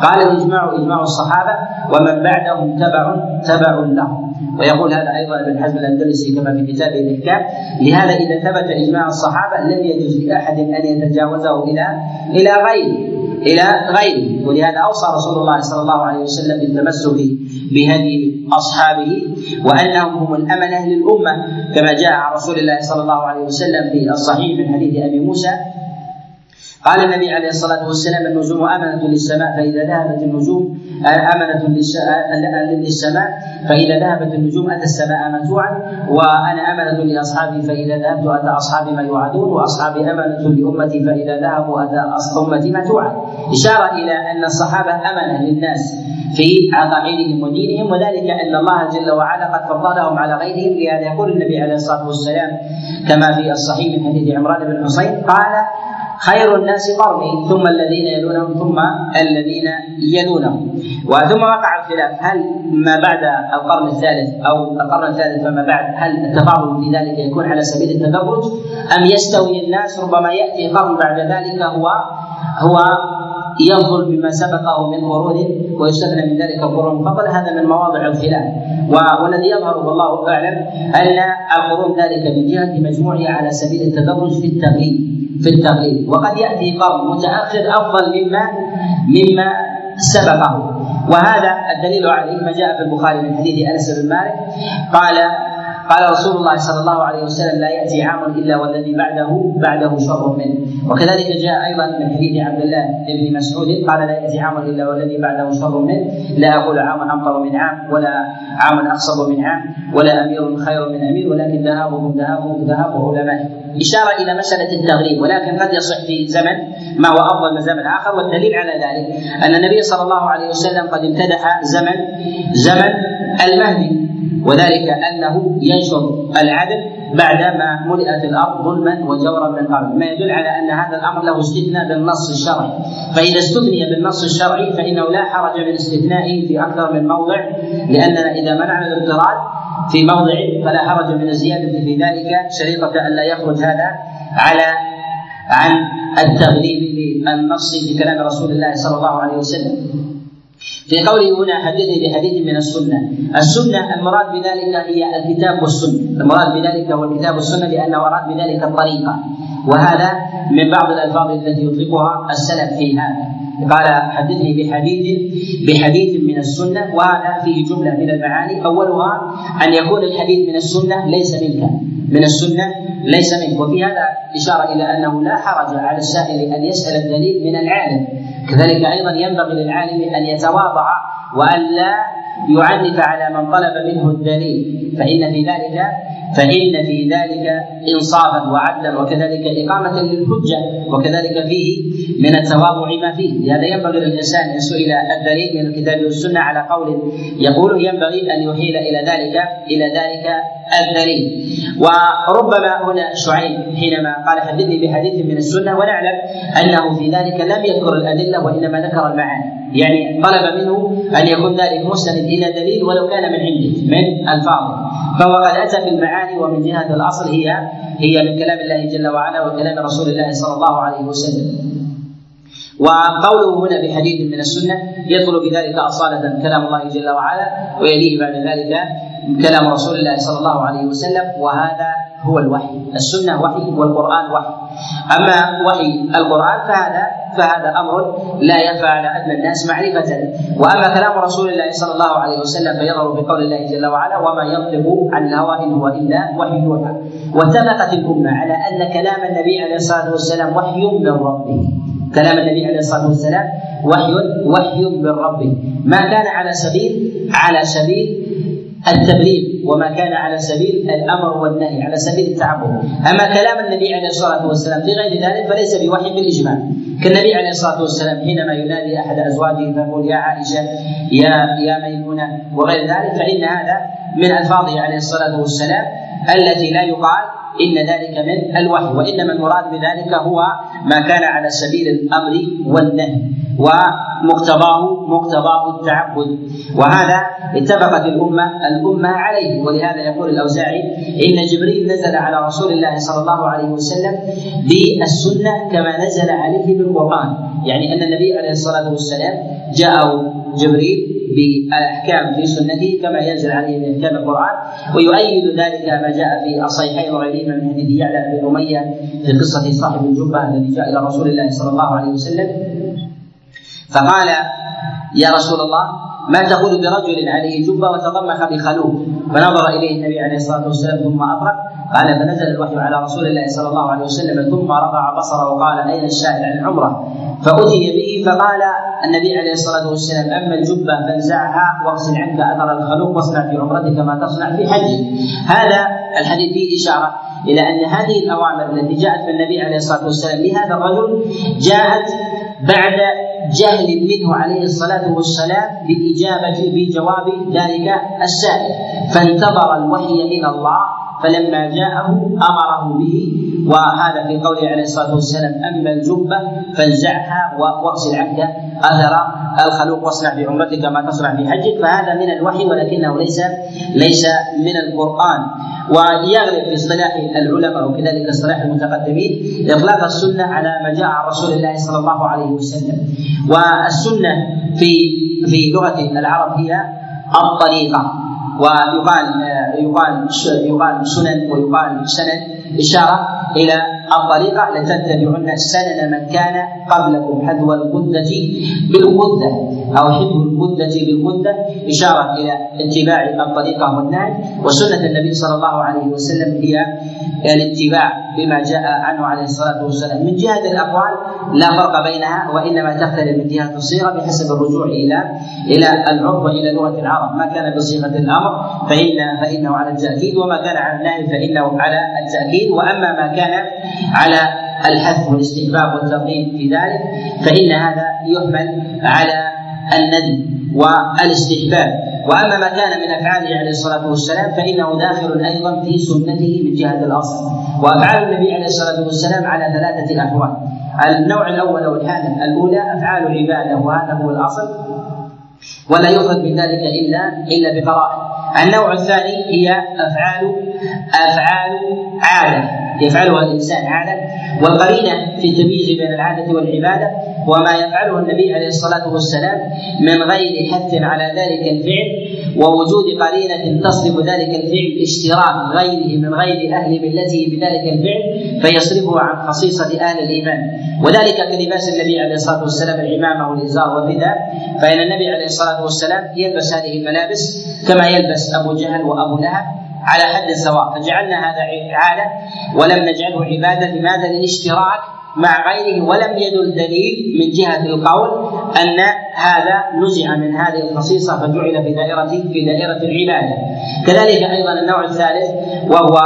[SPEAKER 2] قال الإجماع إجماع الصحابة ومن بعدهم تبع تبع لهم. ويقول هذا أيضا ابن حزم الأندلسي كما في كتابه الإحكام. لهذا إذا ثبت إجماع الصحابة لم يجوز لأحد أن يتجاوزه إلى إلى غيره. إلى غيره. ولهذا أوصى رسول الله صلى الله عليه وسلم بالتمسك بهدي أصحابه وأنهم هم الامنه للامه كما جاء عن رسول الله صلى الله عليه وسلم في الصحيح من حديث أبي موسى قال النبي عليه الصلاة والسلام النجوم أمنة للسماء فإذا ذهبت النجوم أمنة للسماء فإذا ذهبت النجوم أتى السماء متوعا وأنا أمنة لأصحابي فإذا ذهبت أتى أصحابي ما يوعدون وأصحابي أمنة لأمتي فإذا ذهبوا أتى أمتي متوعا إشارة إلى أن الصحابة أمنة للناس في عقائدهم ودينهم وذلك أن الله جل وعلا قد فضلهم على غيرهم لهذا يقول النبي عليه الصلاة والسلام كما في الصحيح من حديث عمران بن حصين قال خير الناس قرني ثم الذين يلونهم ثم الذين يلونهم. وثم وقع الخلاف. هل ما بعد القرن الثالث أو القرن الثالث فما بعد هل التفاضل في ذلك يكون على سبيل التدرج أم يستوي الناس ربما يأتي قرن بعد ذلك هو هو يفضل بما سبقه من قرون ويستثنى من ذلك القرون. الفضل هذا من مواضع الخلاف. والذي يظهر والله أعلم أن القرون ذلك من جهة مجموعها على سبيل التدرج في التغليب في التغليب وقد يأتي قرن متأخر أفضل مما مما سبقه. وهذا الدليل عليه ما جاء في البخاري من حديث أنس بن مالك. قال قال رسول الله صلى الله عليه وسلم لا يأتي عام إلا والذي بعده بعده شر منه. وكذلك جاء أيضا من حديث عبد الله بن مسعود قال لا يأتي عام إلا والذي بعده شر منه. لا أقول عام امطر من عام ولا عام اخصب من عام ولا أمير خير من أمير ولكن ذهابهم ذهاب ذهاب علمائهم إشارة إلى مسألة التغليب ولكن قد يصح في زمن ما هو أفضل من زمن آخر والدليل على ذلك أن النبي صلى الله عليه وسلم قد امتدح زمن زمن المهدي وذلك أنه ينشر العدل بعدما ملئت الأرض ظلما وجورا من قبل، ما يدل على أن هذا الأمر له استثناء بالنص الشرعي، فإذا استثني بالنص الشرعي فإنه لا حرج من استثنائه في أكثر من موضع، لأننا إذا منعنا الاضطراد في موضع فلا حرج من الزيادة في ذلك. شريطة أن لا يخرج هذا على عن التغليب للنص في كلام رسول الله صلى الله عليه وسلم. في قوله هنا حدثني بحديث من السنة. السنة المراد بذلك هي الكتاب والسنة. المراد بذلك هو الكتاب والسنة لأنه أراد بذلك الطريقة. وهذا من بعض الألفاظ التي يطلقها السلف في هذا. قال حدثني بحديث بحديث من السنة وهذا فيه جملة من المعاني. أولها أن يكون الحديث من السنة ليس منك. من السنة ليس منك. وفي هذا إشارة إلى أنه لا حرج على السائل أن يسأل الدليل من العالم. كذلك أيضا ينبغي للعالم أن يتواضع وأن لا يعنف على من طلب منه الدليل. فإن في ذلك فإن في ذلك إنصافا وعدلا وكذلك إقامة للحجة وكذلك فيه من التواضع ما فيه. لهذا ينبغي للإنسان إن سئل الدليل من الكتاب والسنة على قول يقول ينبغي أن يحيل إلى ذلك إلى ذلك الدليل. وربما هنا شعيب حينما قال حدثني بحديث من السنة ونعلم أنه في ذلك لم يذكر الأدلة وإنما ذكر المعاني. يعني طلب منه أن يكون ذلك مستند إلى دليل ولو كان من عنده من الفاظ فهو قد اتى بالمعاني ومن جهة الأصل هي هي من كلام الله جل وعلا وكلام رسول الله صلى الله عليه وسلم. وقوله هنا بحديث من السنة يدخل بذلك أصالة كلام الله جل وعلا ويليه بعد ذلك كلام رسول الله صلى الله عليه وسلم وهذا هو الوحي السنة وحي والقرآن وحي. أما وحي القرآن فهذا فهذا أمر لا يخفى على أدنى الناس معرفة. وأما كلام رسول الله صلى الله عليه وسلم فيظهر بقول الله جل وعلا وما ينطق عن الهوى إن هو إلا وحي يوحى واتفقت الأمة على أن كلام النبي عليه الصلاة والسلام وحي من ربه. كلام النبي عليه الصلاة والسلام وحي وحي من ربه. ما كان على سبيل على سبيل التبليغ وما كان على سبيل الأمر والنهي على سبيل التعبد. أما كلام النبي عليه الصلاة والسلام في غير ذلك فليس بوحي بالاجماع كالنبي عليه الصلاة والسلام حينما ينادي أحد أزواجه فيقول يا عائشة يا يا ميمونة وغير ذلك فإن هذا من ألفاظه عليه الصلاة والسلام. التي لا يقال إن ذلك من الوحي وإنما المراد بذلك هو ما كان على سبيل الأمر والنهي ومقتضاه مقتضاه التعبد. وهذا اتفقت الامه الأمة عليه. ولهذا يقول الأوزاعي إن جبريل نزل على رسول الله صلى الله عليه وسلم بالسنة كما نزل عليه بالقرآن. يعني أن النبي عليه الصلاة والسلام جاءه جبريل بالاحكام في سنته كما ينزل عليه من احكام القرآن ويؤيد ذلك ما جاء في الصحيحين وغيرهما من حديث يعلى بن أمية في قصة صاحب الجبة الذي جاء إلى رسول الله صلى الله عليه وسلم. فقال يا رسول الله ما تقول برجل عليه جبة وتضمخ بخلوق فنظر إليه النبي عليه الصلاة والسلام ثم اطرق قال فنزل الوحي على رسول الله صلى الله عليه وسلم ثم رفع بصره وقال أين الشاهد عن العمرة؟ فأتي به فقال النبي عليه الصلاة والسلام أما الجبة فانزعها واغسل عنك أثر الخلوق واصنع في عمرتك ما تصنع في حجك. هذا الحديث فيه إشارة إلى أن هذه الأوامر التي جاءت من النبي عليه الصلاة والسلام لهذا الرجل جاءت بعد جهل منه عليه الصلاة والسلام بالإجابة بجواب ذلك السائل فانتظر الوحي من الله فلما جاءه أمره به وهذا في قوله عليه الصلاة والسلام أما الجبة فانزعها واغسل عنك أثر الخلوق واصنع بعمرتك ما تصنع في حجك. فهذا من الوحي ولكنه ليس ليس من القرآن. ويغلب في اصطلاح العلماء وكذلك اصطلاح المتقدمين إطلاق السنة على ما جاء عن رسول الله صلى الله عليه وسلم. والسنة في في لغة العرب هي الطريقة. ويقال يقال يقال سنن ويقال سند اشاره إلى الطريقة لتتبعن سنن من كان قبلكم حذو الغدة بالغدة أو حذو الغدة بالغدة إشارة إلى اتباع الطريقة والنهي. وسنة النبي صلى الله عليه وسلم هي الاتباع بما جاء عنه عليه الصلاة والسلام. من جهة الأقوال لا فرق بينها وإنما تختلف من جهة الصيغة بحسب الرجوع إلى إلى العرف وإلى لغة العرب. ما كان بصيغة الأمر فإن فإنه على التأكيد وما كان على النهي فإنه على التاكيد وأما ما كان على الحث والاستحباب والترغيب في ذلك فإن هذا يحمل على الندب والاستحباب. وأما ما كان من أفعاله عليه الصلاة والسلام فإنه داخل أيضا في سنته من جهة الأصل. وأفعال النبي عليه الصلاة والسلام على ثلاثة احوال النوع الأول أو الحاله الأولى أفعال عباده وهذا هو الأصل. ولا يخرج من ذلك الا إلا بقرائن. النوع الثاني هي افعال أفعال عادة. يفعلها الإنسان عاده والقرينة في التمييز بين العادة والعبادة وما يفعله النبي عليه الصلاة والسلام من غير حث على ذلك الفعل ووجود قرينة تصرف ذلك الفعل اشتراك غيره من غير أهل ملته بذلك الفعل فيصرفه عن خصيصة أهل الإيمان. وذلك كلباس النبي عليه الصلاة والسلام العمامة والإزار والرداء فإن النبي عليه الصلاة والسلام يلبس هذه الملابس كما يلبس أبو جهل وأبو لهب. على حد سواء فجعلنا هذا عادة ولم نجعله عبادة. لماذا؟ للاشتراك مع غيره. ولم يدل دليل من جهة القول أن هذا نزع من هذه الخصيصة فجعل في دائرة في دائرة العبادة. كذلك أيضا النوع الثالث وهو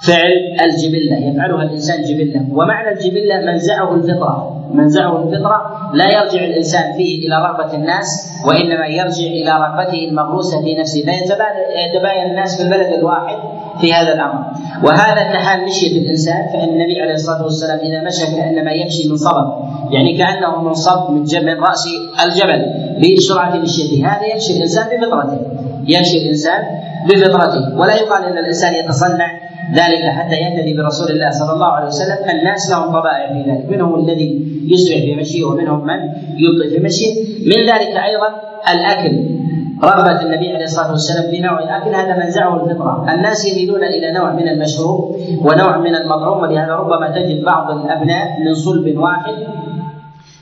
[SPEAKER 2] فعل الجبلة يفعلها الإنسان جبلة. ومعنى الجبلة منزعه الفطرة. منزعه الفطرة لا يرجع الإنسان فيه إلى رغبة الناس وإنما يرجع إلى رغبته المغروسة في نفسه فيتباين الناس في البلد الواحد في هذا الأمر. وهذا كحال مشية الإنسان فإن النبي عليه الصلاة والسلام إذا مشى كأنما يمشي من صبب يعني كأنه منصب من, من رأس الجبل بسرعة مشيته. هذا يمشي الإنسان بفطرته. يمشي الإنسان بفطرته. ولا يقال إن الإنسان يتصنع ذلك حتى يهتدي برسول الله صلى الله عليه وسلم. الناس لهم طبائع في ذلك منهم الذي يسرع في مشيه ومنهم من يبطئ في مشيه. من ذلك أيضا الأكل. رغبة النبي عليه الصلاة والسلام في نوع الأكل هذا منزعه الفطرة. الناس يميلون إلى نوع من المشروب ونوع من المطعوم ولهذا ربما تجد بعض الأبناء من صلب واحد.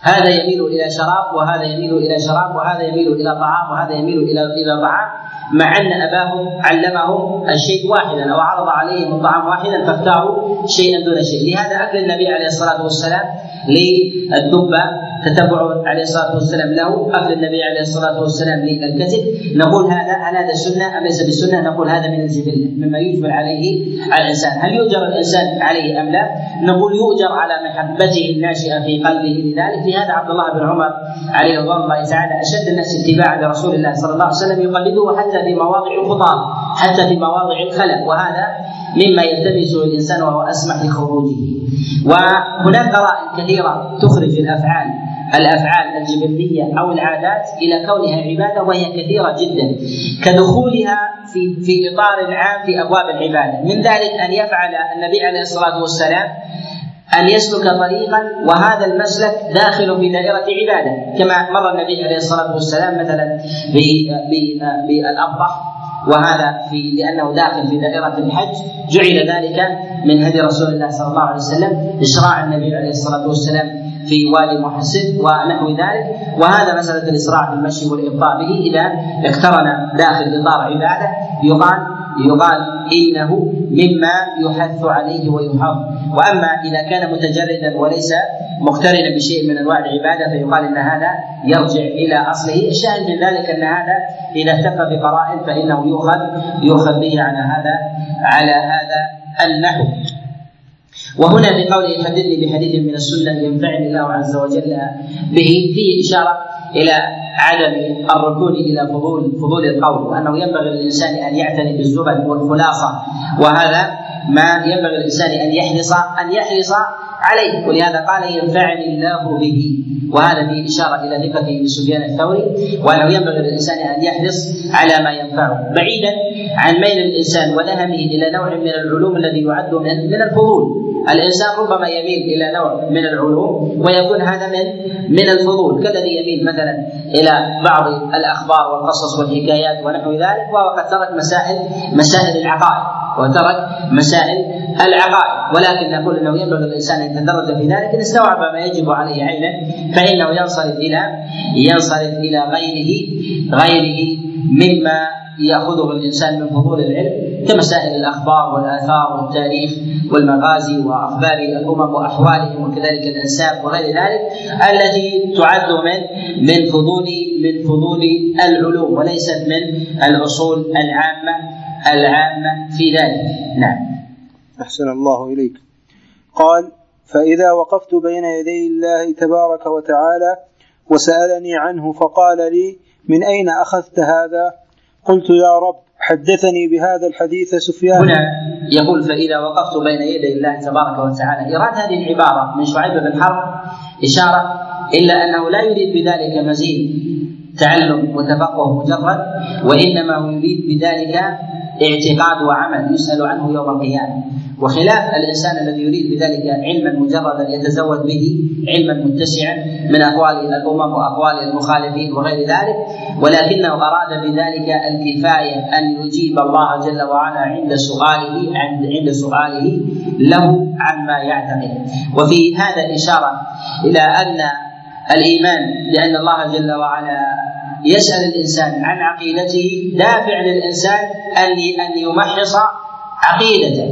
[SPEAKER 2] هذا يميل إلى شراب وهذا يميل إلى شراب وهذا يميل إلى طعام وهذا يميل إلى إلى طعام. مع أن أباهم علمهم الشيء واحدا أو عرض عليهم الطعام واحدا فاختاروا شيئا دون شيء. لهذا أكل النبي عليه الصلاة والسلام للدبة تتبع عليه الصلاة والسلام له اكل النبي عليه الصلاة والسلام للكتف نقول هذا هل هذا سنة أم ليس بسنة؟ نقول هذا من الجبله مما يجبر عليه على الإنسان، هل يؤجر الإنسان عليه أم لا؟ نقول يؤجر على محبته الناشئة في قلبه لذلك، لهذا عبد الله بن عمر عليه رضوان الله تعالى أشد الناس اتباعا لرسول الله صلى الله عليه وسلم يقلده حتى في مواضع الخطى، حتى في مواضع الخلل، وهذا مما يلتمسه الإنسان وهو اسمح لخروجه. وهناك قرائن كثيرة تخرج الأفعال الأفعال الجبلية أو العادات إلى كونها عبادة وهي كثيرة جدا. كدخولها في في إطار عام في أبواب العبادة. من ذلك أن يفعل النبي عليه الصلاة والسلام أن يسلك طريقا وهذا المسلك داخل في دائرة عبادة. كما مر النبي عليه الصلاة والسلام مثلا بالأبطح. وهذا في لأنه داخل في دائرة الحج جعل ذلك من هدي رسول الله صلى الله عليه وسلم إشراع النبي عليه الصلاة والسلام في وادي محسن ونحو ذلك. وهذا مسألة الإسراع في المشي والإبطاء به إذا اقترن داخل إطار عبادة يقال يقال إنه مما يحث عليه ويحض وأما إذا كان متجردا وليس مقترنا بشيء من أنواع العبادة فيقال إن هذا يرجع إلى أصله، الشاهد من ذلك أن هذا إذا اهتف بقرائن فإنه يؤخذ يؤخذ به على هذا على هذا النحو. وهنا في قوله حدثني بحديث من السنة ينفعني الله عز وجل به فيه إشارة إلى عدم الركون إلى فضول فضول القول وأنه ينبغي للإنسان أن يعتني بالزبد والخلاصة وهذا ما ينبغي للإنسان أن يحرص أن يحرص عليه ولهذا قال ينفعني الله به. وهذا فيه إشارة إلى ثقته بسفيان الثوري وأنه ينبغي للإنسان أن يحرص على ما ينفعه. بعيدا عن ميل الإنسان ونهمه إلى نوع من العلوم الذي يعد من الفضول. الإنسان ربما يميل إلى نوع من العلوم ويكون هذا من من الفضول. كالذي يميل مثلا إلى بعض الأخبار والقصص والحكايات ونحو ذلك وهو قد ترك مسائل مسائل العقائد وترك مسائل العقائد. ولكن نقول إنه ينبغي للانسان أن يتدرج في ذلك. إن استوعب ما يجب عليه عينا فإنه ينصرف إلى ينصرف إلى غيره غيره مما يأخذه الإنسان من فضول العلم كمسائل الأخبار والآثار والتاريخ والمغازي وأخبار الأمم وأحوالهم وكذلك الأنساب وغير ذلك التي تعد من من فضول من فضول العلوم وليست من الأصول العامه العامة في ذلك. نعم.
[SPEAKER 1] أحسن الله إليك. قال فإذا وقفت بين يدي الله تبارك وتعالى وسألني عنه فقال لي من أين أخذت هذا؟ قلت يا رب حدثني بهذا الحديث سفيان.
[SPEAKER 2] هنا يقول فإذا وقفت بين يدي الله تبارك وتعالى إيراد هذه العبارة من شعيب بن حرب إشارة إلا أنه لا يريد بذلك مزيد تعلم وتفقه مجرد وإنما هو يريد بذلك اعتقاد وعمل يسأل عنه يوم القيامة. وخلاف الإنسان الذي يريد بذلك علما مجردا يتزود به علما متسعا من أقوال الأمم وأقوال المخالفين وغير ذلك ولكنه أراد بذلك الكفاية أن يجيب الله جل وعلا عند سؤاله عند عند سؤاله له عما يعتقد. وفي هذا إشارة إلى أن الإيمان بأن الله جل وعلا يسأل الإنسان عن عقيدته دافع للانسان ان أن يمحص عقيدته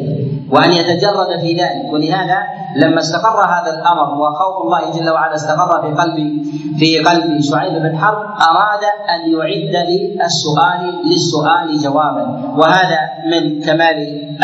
[SPEAKER 2] وأن يتجرد في ذلك. ولهذا لما استقر هذا الأمر وخوف الله جل وعلا استقر في قلب في قلب شعيب بن حرب أراد أن يعد للسؤال للسؤال جوابا. وهذا من كمال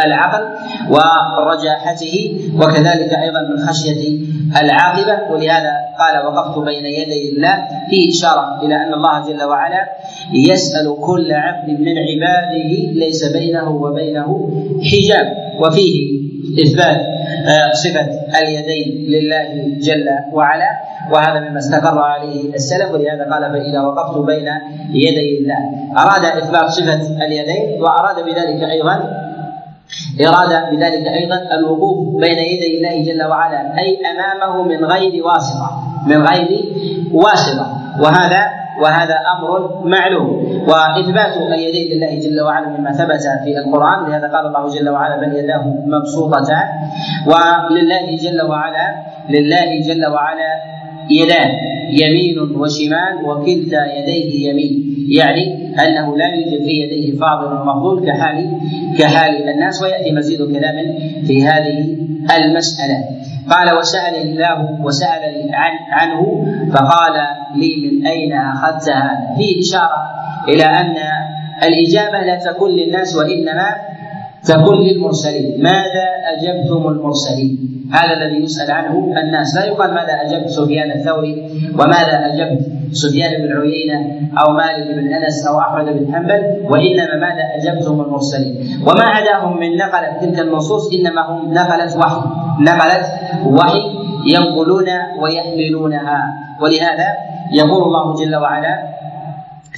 [SPEAKER 2] العقل ورجاحته وكذلك أيضا من خشية العاقبة. ولهذا قال وقفت بين يدي الله فيه إشارة إلى أن الله جل وعلا يسأل كل عبد من عباده ليس بينه وبينه حجاب. وفيه إثبات آه، صفة اليدين لله جل وعلا وهذا مما استقر عليه السلف ولهذا قال فإذا وقفت بين يدي الله. أراد إثبات صفة اليدين وأراد بذلك أيضا إراد بذلك أيضا الوقوف بين يدي الله جل وعلا أي أمامه من غير واسطة من غير واسطة. وهذا وهذا أمر معلوم. وإثبات اليدين لله جل وعلا مما ثبت في القرآن لهذا قال الله جل وعلا بل يداه مبسوطتان. ولله جل وعلا لله جل وعلا يدان يمين وشمال وكلتا يديه يمين. يعني أنه لا يوجد في يديه فاضل مفضول كحال كحال الناس ويأتي مزيد كلام في هذه المسألة. قال وسأل الله وسأل عن عنه فقال لي من أين أخذت هذا؟ فيه إشارة إلى أن الإجابة لا تكون للناس وإنما تكون للمرسلين. ماذا أجبتم المرسلين؟ هذا الذي يسأل عنه الناس. لا يقال ماذا أجبت سفيان الثوري وماذا أجبت سفيان بن عيينة أو مالك بن أنس أو أحمد بن حنبل وإنما ماذا أجبتم المرسلين. وما عداهم من نقلة تلك النصوص إنما هم نقلت وحي. نقلت وحي ينقلون ويحملونها. ولهذا يقول الله جل وعلا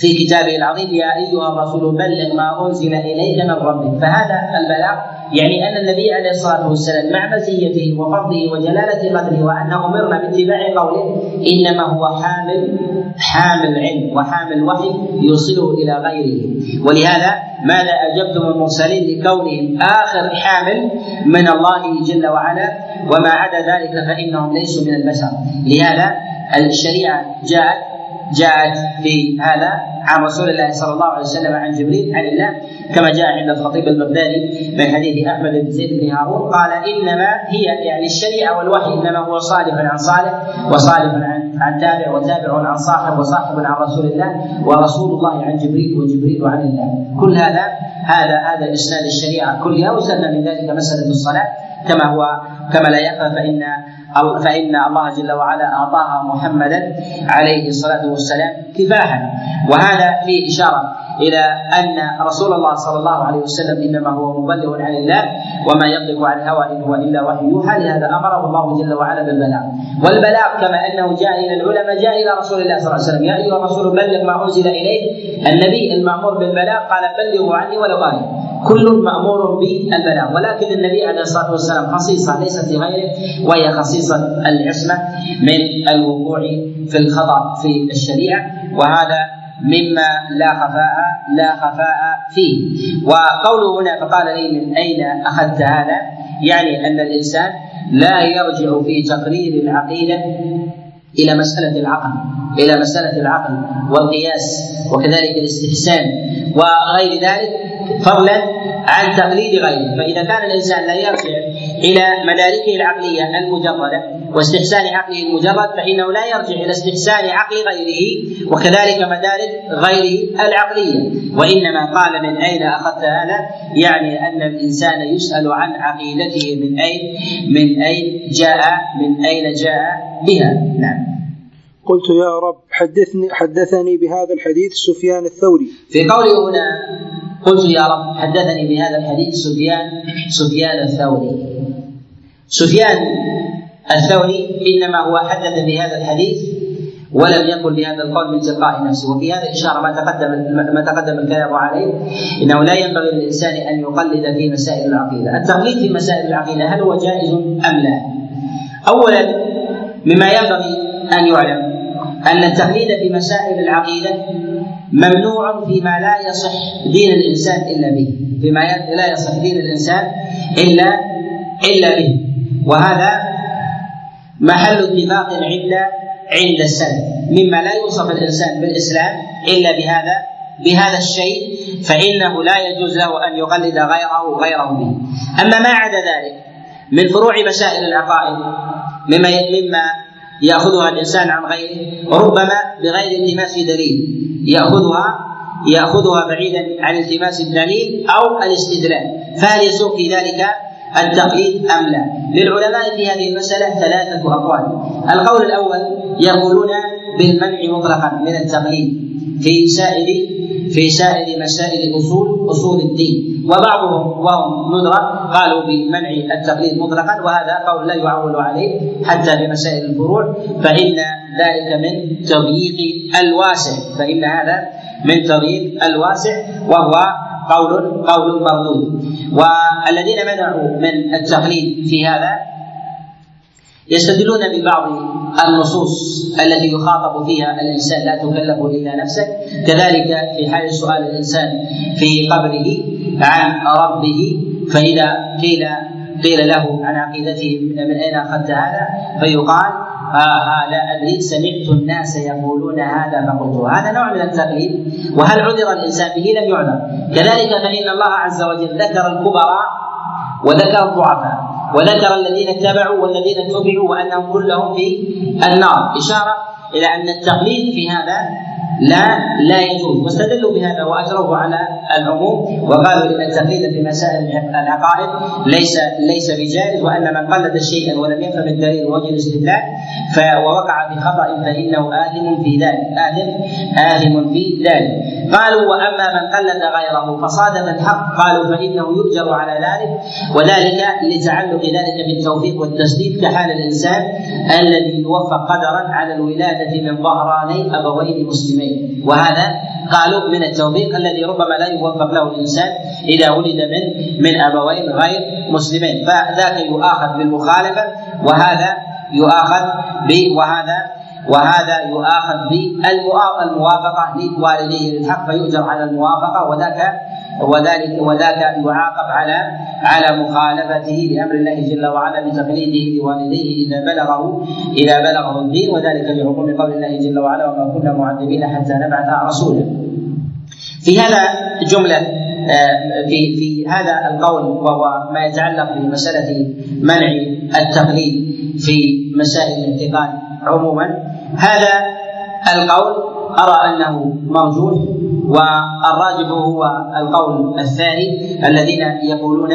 [SPEAKER 2] في كتابه العظيم يا أيها الرسول بلغ ما أنزل إليك من ربك. فهذا البلاغ يعني أن النبي عليه الصلاة والسلام مع مزيته وفضله وجلالة قدره وان أمرنا باتباع قوله إنما هو حامل حامل علم وحامل وحي يوصله إلى غيره. ولهذا ماذا أجبتم المرسلين لكونهم آخر حامل من الله جل وعلا وما عدا ذلك فإنهم ليسوا من البشر. لهذا الشريعة جاءت جاءت في هذا عن رسول الله صلى الله عليه وسلم عن جبريل عن الله كما جاء عند الخطيب البغدادي من حديث أحمد بن زيد بن هارون قال إنما هي يعني الشريعة والوحي إنما هو صالح عن صالح وصالح عن عن تابع وتابع عن صاحب وصاحب عن رسول الله ورسول الله عن جبريل وجبريل عن الله. كل هذا هذا هذا اسناد الشريعة. كلها وسلم من ذلك مسألة الصلاة. كما هو كما لا يخفى فإن فإن الله جل وعلا أعطاها محمدا عليه الصلاة والسلام كفاحا. وهذا فيه إشارة إلى أن رسول الله صلى الله عليه وسلم إنما هو مبلغ عن الله وما ينطق عن الهوى إن هو إلا وحي يوحى لهذا أمره الله جل وعلا بالبلاغ. والبلاغ كما أنه جاء إلى العلماء جاء إلى رسول الله صلى الله عليه وسلم يا أيها الرسول بلغ ما أنزل إليك النبي المأمور بالبلاغ قال بلغوا عني ولو آية كل مأمور بالبلاغ ولكن النبي عليه الصلاة والسلام خصيصة ليست لغيره وهي خصيصة العصمة من الوقوع في الخطأ في الشريعة وهذا مما لا خفاء لا خفاء فيه. وقوله هنا فقال لي من أين أخذت هذا؟ يعني أن الإنسان لا يرجع في تقرير العقيدة إلى مسألة العقل إلى مسألة العقل والقياس وكذلك الاستحسان وغير ذلك فضلا عن تقليد غيره. فإذا كان الإنسان لا يرجع إلى مداركه العقلية المجردة واستحسان عقله المجرد فإنه لا يرجع إلى استحسان عقل غيره وكذلك مدارك غيره العقلية. وإنما قال من أين أخذت هذا؟ يعني أن الإنسان يسأل عن عقيدته من أين من أين جاء من أين جاء بها. نعم.
[SPEAKER 1] قلت يا رب حدثني حدثني بهذا الحديث سفيان الثوري.
[SPEAKER 2] في قوله هنا قلت يا رب حدثني بهذا الحديث سفيان سفيان الثوري. سفيان الثوري إنما هو حدث بهذا الحديث ولم يقل بهذا القول من تلقاء نفسه. وفي هذا اشاره ما تقدم ما تقدم الكلام عليه إنه لا ينبغي للإنسان أن يقلد في مسائل العقيدة، التقليد في مسائل العقيدة هل هو جائز أم لا؟ اولا مما ينبغي أن يعلم. أن التقليد في مسائل العقيدة ممنوع فيما لا يصح دين الإنسان إلا به فيما لا يصح دين الإنسان إلا إلا به. وهذا محل اتفاق عند عند السلف مما لا يوصف الإنسان بالإسلام إلا بهذا بهذا الشيء فإنه لا يجوز له أن يقلد غيره غيره به. أما ما عدا ذلك من فروع مسائل العقائد مما مما يأخذها الإنسان عن غيره ربما بغير التماس دليل ياخذها يأخذها بعيدا عن التماس الدليل أو الاستدلال فهل يسوق في ذلك التقليد أم لا؟ للعلماء في هذه المسألة ثلاثة أقوال. القول الأول يقولون بالمنع مطلقا من التقليد في سائر في سائر مسائل اصول أصول الدين وبعضهم وهم ندرة قالوا بمنع التقليد مطلقا وهذا قول لا يعول عليه حتى في مسائل الفروع فإن ذلك من تضييق الواسع فإن هذا من تضييق الواسع وهو قول قول مردود. والذين منعوا من التقليد في هذا يستدلون ببعض النصوص التي يخاطب فيها الإنسان لا تكلف إلا نفسك. كذلك في حال سؤال الإنسان في قبره عن ربه فإذا قيل قيل له عن عقيدته من أين أخذت هذا؟ فيقال آه لا أدري سمعت الناس يقولون هذا فقلت هذا نوع من التقليد. وهل عذر الإنسان به؟ لم يعذر. كذلك فإن الله عز وجل ذكر الكبراء وذكر الضعفاء. وذكر الذين اتبعوا والذين اتبعوا وأنهم كلهم في النار. إشارة إلى أن التقليد في هذا لا لا يجوز. واستدلوا بهذا واجروه على العموم وقالوا إن التقليد في مسائل العقائد ليس ليس بجائز وأن من قلد شيئا ولم يفهم الدليل ووجه الاستدلال ووقع في خطا فإنه آثم في ذلك. اثم آثم في ذلك. قالوا وأما من قلد غيره فصادف الحق قالوا فإنه يؤجر على ذلك. وذلك لتعلق ذلك بالتوفيق والتسديد كحال الإنسان الذي يوفق قدرا على الولادة من ظهراني أبوين مسلمين. وهذا قالوا من التوفيق الذي ربما لا يوفق له الإنسان إذا ولد من من أبوين غير مسلمين. فذاك يؤاخذ بالمخالفة وهذا يؤاخذ وهذا وهذا يؤاخذ بالموافقة لوالديه للحق فيؤجر على الموافقة وذاك وذلك وذاك يعاقب على على مخالفته لأمر الله جل وعلا بتقليده لوالديه إذا بلغه إذا بلغه الدين وذلك لعموم قول الله جل وعلا وما كنا معذبين حتى نبعث رسولا. في هذا جملة آه، في في هذا القول وهو ما يتعلق بمسألة منع التقليد في مسائل الاعتقاد عموما. هذا القول أرى أنه مرجوح والراجح هو القول الثاني الذين يقولون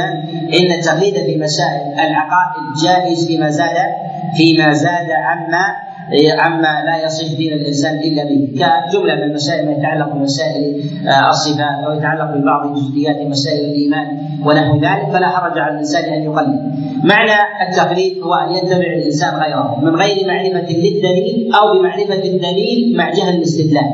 [SPEAKER 2] إن التقليد في مسائل العقائد جائز فيما زاد فيما زاد عما عما لا يصح دين الإنسان إلا به كجملة من المسائل ما يتعلق بمسائل آه، الصفات أو يتعلق ببعض جزئيات مسائل الإيمان ونحو ذلك فلا حرج على الإنسان أن يقلد. معنى التقليد هو أن يتبع الإنسان غيره من غير معرفة للدليل أو بمعرفة الدليل مع جهل الاستدلال.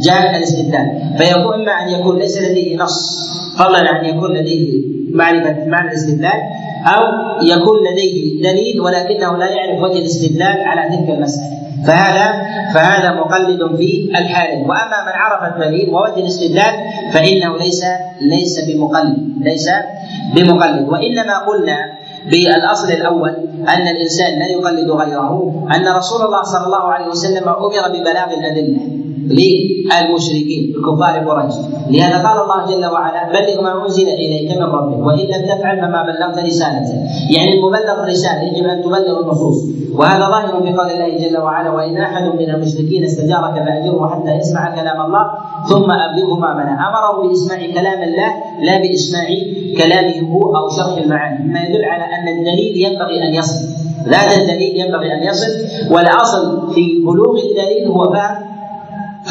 [SPEAKER 2] جهل الاستدلال فيكون إما أن يكون ليس لديه نص فضلا عن أن يكون لديه معرفة معنى الاستدلال أو يكون لديه دليل ولكنه لا يعرف وجه الاستدلال على تلك المسألة. فهذا فهذا مقلد في الحال وأما من عرف الدليل ووجه الاستدلال فإنه ليس ليس بمقلد. ليس بمقلد. وإنما قلنا بالأصل الأول أن الإنسان لا يقلد غيره أن رسول الله صلى الله عليه وسلم أمر ببلاغ الأدلة. للمشركين كفار قريش لهذا قال الله جل وعلا بلغ ما أنزل إليك من ربك وإن لم تفعل فما بلغت رسالته. يعني المبلغ الرسالة يجب أن تبلغ النصوص. وهذا ظاهر في قول الله جل وعلا وإن أحد من المشركين استجارك فأجره حتى يسمع كلام الله ثم أبلغه ما منع. أمره بإسماع كلام الله لا بإسماع كلامه هو أو شرح المعاني. مما يدل على أن الدليل ينبغي أن يصل. لا الدليل ينبغي أن يصل والأصل في بلوغ الدليل هو فهم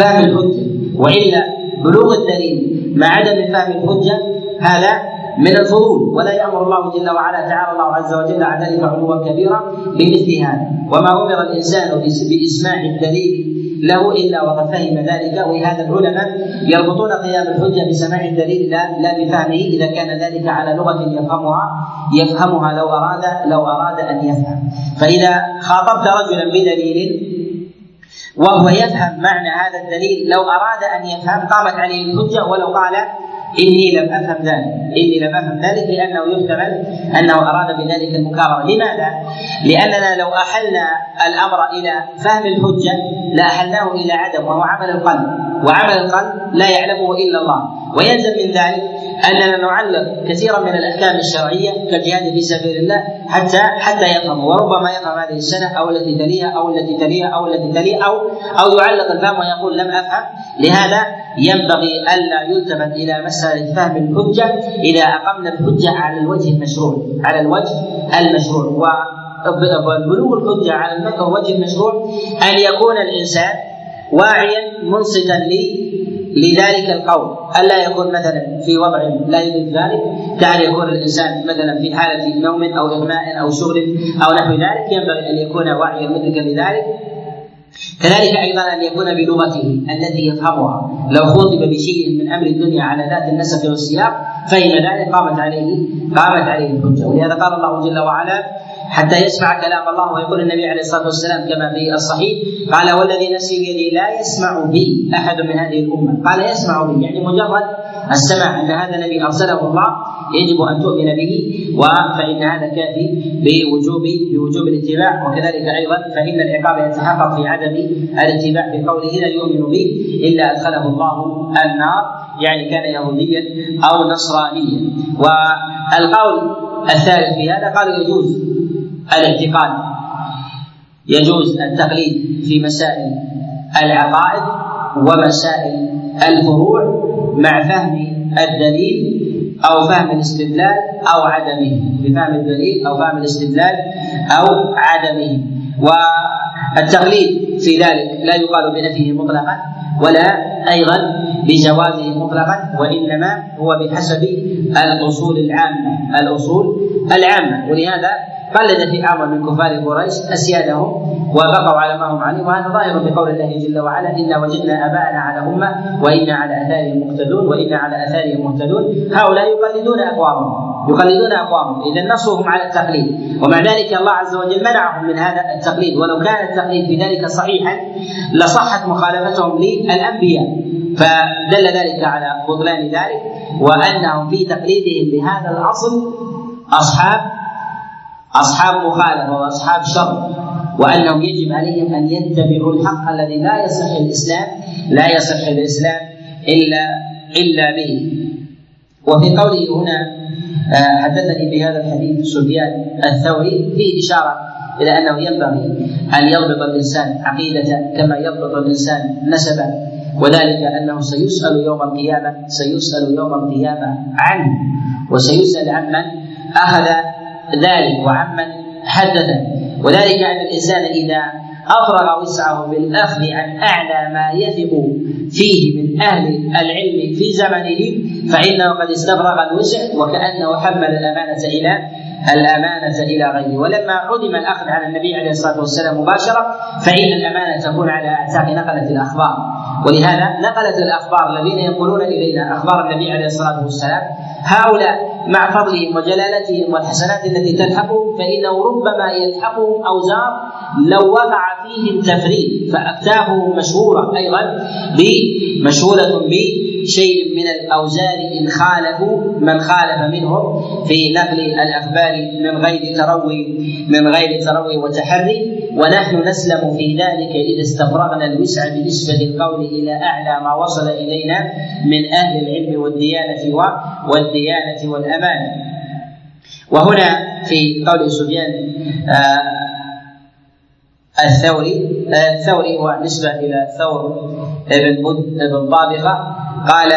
[SPEAKER 2] فهم الحجة وإلا بلوغ الدليل مع عدم فهم الحجة هذا من الفضول ولا يأمر الله جل وعلا تعالى الله عز وجل عن ذلك علوا كبيرا بمثل هذا وما أمر الإنسان بإسماع الدليل له إلا وقد فهم ذلك. ولهذا العلماء يربطون قيام الحجة بسماع الدليل لا لا بفهمه. إذا كان ذلك على لغة يفهمها يفهمها لو أراد لو أراد أن يفهم. فإذا خاطبت رجلا بدليل وهو يفهم معنى هذا الدليل. لو أراد أن يفهم قامت عليه الحجة ولو قال إني لم أفهم ذلك. إني لم أفهم ذلك لأنه يحتمل أنه أراد بذلك المكابرة. لماذا؟ لأننا لو أحلنا الأمر إلى فهم الحجة لأحلناه إلى عدم وهو عمل القلب. وعمل القلب لا يعلمه إلا الله. ويلزم من ذلك أننا نعلق كثيرا من الأحكام الشرعية كالجهاد في سبيل الله حتى حتى يفهم وربما يفهم هذه السنة أو التي تليها أو التي تليها أو التي تليها أو أو يعلق الفهم ويقول لم أفهم. لهذا ينبغي ألا يلتفت إلى مسألة فهم الحجة إذا أقمنا الحجة على الوجه المشروع على الوجه المشروع. وبلوغ الحجة على الوجه المشروع أن يكون الإنسان واعيا منصتا لذلك القول الا يكون مثلا في وضع لا يدرك ذلك؟ كان يكون الإنسان مثلا في حالة نوم أو إغماء أو شغل أو نحو ذلك؟ ينبغي أن يكون واعيا مدركا لذلك كذلك أيضا أن يكون بلغته التي يفهمها. لو خطب بشيء من أمر الدنيا على ذات النسق والسياق فإن ذلك قامت عليه قامت عليه الحجة. ولهذا قال الله جل وعلا حتى يسمع كلام الله ويقول النبي عليه الصلاة والسلام كما في الصحيح قال والذي نفسي بيده لا يسمع بي أحد من هذه الأمة. قال يسمع بي. يعني مجرد السماع أن هذا النبي أرسله الله يجب أن تؤمن به فان هذا كافي بوجوب بوجوب الاتباع. وكذلك أيضا فإن العقاب يتحقق في عدم الاتباع بقوله لا يؤمن به إلا أدخله الله النار يعني كان يهوديا أو نصرانيا. والقول الثالث في هذا قالوا يجوز الاعتقاد يجوز التقليد في مسائل العقائد ومسائل الفروع مع فهم الدليل أو فهم الاستدلال أو عدمه. بفهم الدليل أو فهم الاستدلال أو عدمه. والتقليد في ذلك لا يقال بنفيه مطلقا ولا أيضا بجوازه مطلقا وإنما هو بحسب الأصول العامة. الأصول العامة. ولهذا قلد في اعظم من كفار قريش اسيادهم وبقوا على ما هم عليه وهذا ظاهر بقول الله جل وعلا انا وجدنا اباءنا على امه وأنا على اثارهم مقتدون وأنا على اثارهم مهتدون. هؤلاء يقلدون أقوامهم يقلدون أقوامهم اذا نصهم على التقليد. ومع ذلك الله عز وجل منعهم من هذا التقليد. ولو كان التقليد في ذلك صحيحا لصحت مخالفتهم للأنبياء. فدل ذلك على بطلان ذلك وأنهم في تقليدهم لهذا الأصل أصحاب أصحاب مخالفة وأصحاب شر وأنهم يجب عليهم أن يتبعوا الحق الذي لا يصح الإسلام لا يصح الإسلام إلا إلا به. وفي قوله هنا آه، حدثني بهذا الحديث سفيان الثوري فيه إشارة إلى أنه ينبغي أن يضبط الإنسان عقيدة كما يضبط الإنسان نسبا وذلك أنه سيسأل يوم القيامة سيسأل يوم القيامة عنه وسيسأل عمن أخذ ذلك وعمن حدث وذلك أن الإنسان إذا أفرغ وسعه بالأخذ عن أعلى ما يثق فيه من أهل العلم في زمنه فإنه قد استفرغ الوسع وكأنه حمل الأمانة إلى الأمانة إلى غيره. ولما عدم الأخذ على النبي عليه الصلاة والسلام مباشرة فإن الأمانة تكون على أعتاق نقلة الأخبار. ولهذا نقلت الأخبار الذين ينقلون إلينا أخبار النبي عليه الصلاة والسلام هؤلاء مع فضلهم وجلالتهم والحسنات التي تلحقهم فإنه ربما يلحقهم أوزار لو وقع فيهم تفريط فأكتافهم مشهورة أيضا مشهورة بشيء من الأوزار إن خالفوا من خالف منهم في نقل الأخبار من غير تروي من غير تروي وتحري. ونحن نسلم في ذلك إذا استفرغنا الوسع بنسبة القول إلى أعلى ما وصل إلينا من أهل العلم والديانة والديانة والأمانة وهنا في قول سفيان آه الثوري آه، الثوري هو نسبة إلى ثور ابن ابن طابخة. قال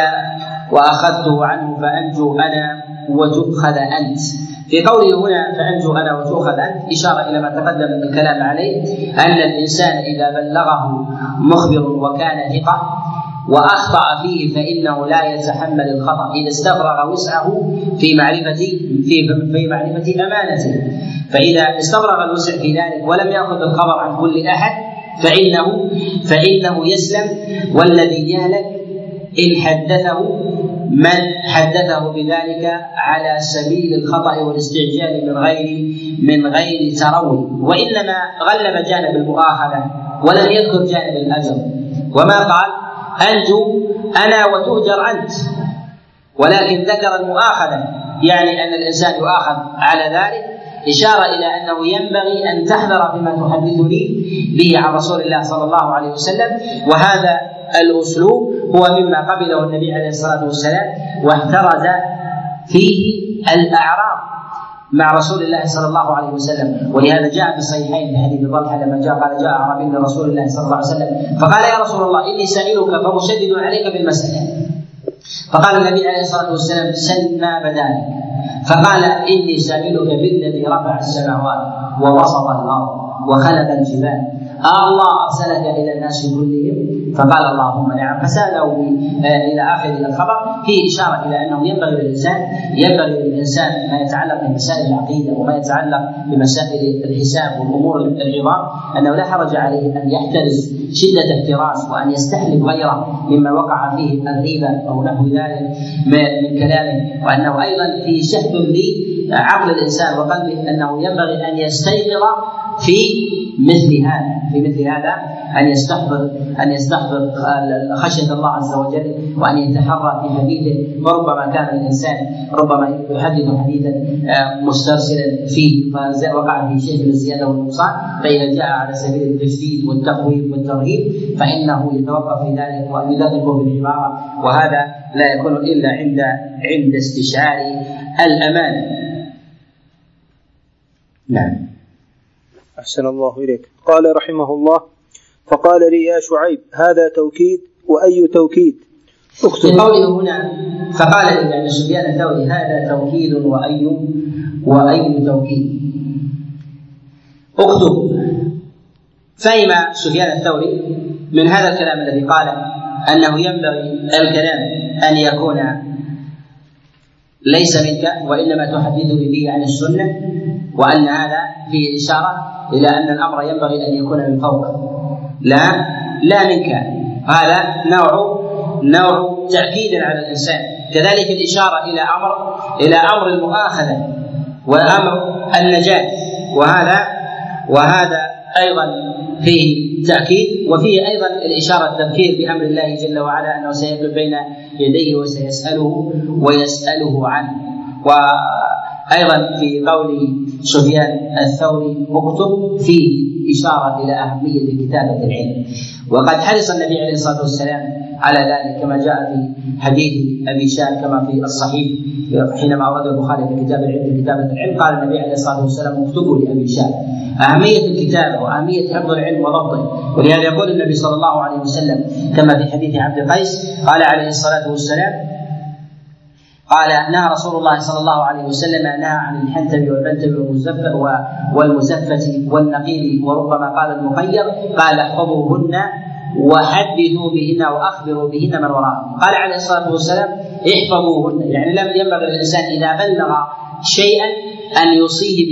[SPEAKER 2] وأخذته عنه فأنجو أنا وتؤخذ أنت. في قوله هنا فأنجو أنا وتؤخذ أنت إشارة إلى ما تقدم من الكلام عليه أن الإنسان إذا بلغه مخبر وكان ثقة وأخطأ فيه فإنه لا يتحمل الخطأ. إذا استفرغ وسعه في معرفه في في معرفة أمانته. فإذا استفرغ الوسع في ذلك ولم يأخذ الخبر عن كل أحد فانه فإنه يسلم والذي يهلك إن حدثه من حدثه بذلك على سبيل الخطأ والاستعجال من غير من غير تروي. وإنما غلب جانب المؤاخذة ولم يذكر جانب الأجر. وما قال؟ أنجو أنا وتؤجر أنت. ولكن ذكر المؤاخذة يعني أن الإنسان يؤاخذ على ذلك. إشارة إلى أنه ينبغي أن تحذر بما تحدثني به عن رسول الله صلى الله عليه وسلم. وهذا الأسلوب هو مما قبله النبي عليه الصلاة والسلام واحترز فيه الأعراب مع رسول الله صلى الله عليه وسلم. ولهذا جاء في الصحيحين في حديث طلحه لما جاء قال جاء اعرابي لرسول الله صلى الله عليه وسلم فقال يا رسول الله إني سائلك فمشدد عليك بالمسألة. فقال النبي عليه الصلاة والسلام سل ما بدا فقال إني سائلك بالذي رفع السماوات وبسط الأرض وخلق الجبال. الله أرسلك إلى الناس كلهم. فقال اللهم نعم. فسأله إلى آخر الخبر. فيه إشارة إلى أنه ينبغي للإنسان ينبغي للإنسان ما يتعلق بمسائل العقيدة وما يتعلق بمسائل الحساب والأمور العظام أنه لا حرج عليه أن يحترز شدة احتراز وأن يستحلف غيره مما وقع فيه الغيبة أو نحو ذلك من كلامه. وأنه أيضا فيه شهد لعقل الإنسان وقلبه أنه ينبغي أن يستيقظ في مثل هذا في مثل هذا أن يستحضر أن يستحضر خشية الله عز وجل وأن يتحرى في حديثه. وربما كان الإنسان ربما يحدث حديثا آه، مسترسلا فيه فوقع في شيء من الزيادة والنقصان فإذا جاء على سبيل التجديد والتخويف والترهيب فإنه يتوقف في ذلك ويدقق في العبارة. وهذا لا يكون إلا عند عند استشعار الامان
[SPEAKER 1] نعم. أحسن الله إليك. قال رحمه الله فقال لي يا شعيب هذا توكيد وأي توكيد؟
[SPEAKER 2] اكتب. قوله هنا فقال لي يعني سفيان الثوري هذا توكيد وأي وأي توكيد؟ اكتب. فهم سفيان الثوري من هذا الكلام الذي قال أنه ينبغي الكلام أن يكون ليس منك وإنما تحدثني به عن السنة وأن هذا فيه إشارة إلى أن الأمر ينبغي أن يكون من فوق. لا لا منك. هذا نوع نوع تأكيد على الإنسان. كذلك الإشارة إلى أمر إلى أمر المؤاخذة وأمر النجاة. وهذا وهذا أيضا فيه تأكيد وفيه أيضا الإشارة التذكير بأمر الله جل وعلا أنه سيقف بين يديه وسيسأله ويسأله عنه. و أيضا في قول سفيان الثوري اكتب فيه إشارة إلى أهمية كتابة العلم. وقد حرص النبي عليه الصلاة والسلام على ذلك كما جاء في حديث أبي شان كما في الصحيح حينما اورده البخاري في كتاب العلم في كتابه العلم قال النبي عليه الصلاة والسلام اكتبوا لأبي شان أهمية الكتابة وأهمية حفظ العلم وضبطه. ولهذا يقول النبي صلى الله عليه وسلم كما في حديث عبد قيس قال عليه الصلاة والسلام قال نهى رسول الله صلى الله عليه وسلم نهى عن الحنتم والبنتم والمزفة والمزفة والنقيل وربما قال المخير قال احفظوهن وحدثوا بهن وأخبروا بهن من وراءهم. قال عليه الصلاة والسلام احفظوهن. يعني لم ينبغي للإنسان إذا بلغ شيئا أن يوصيه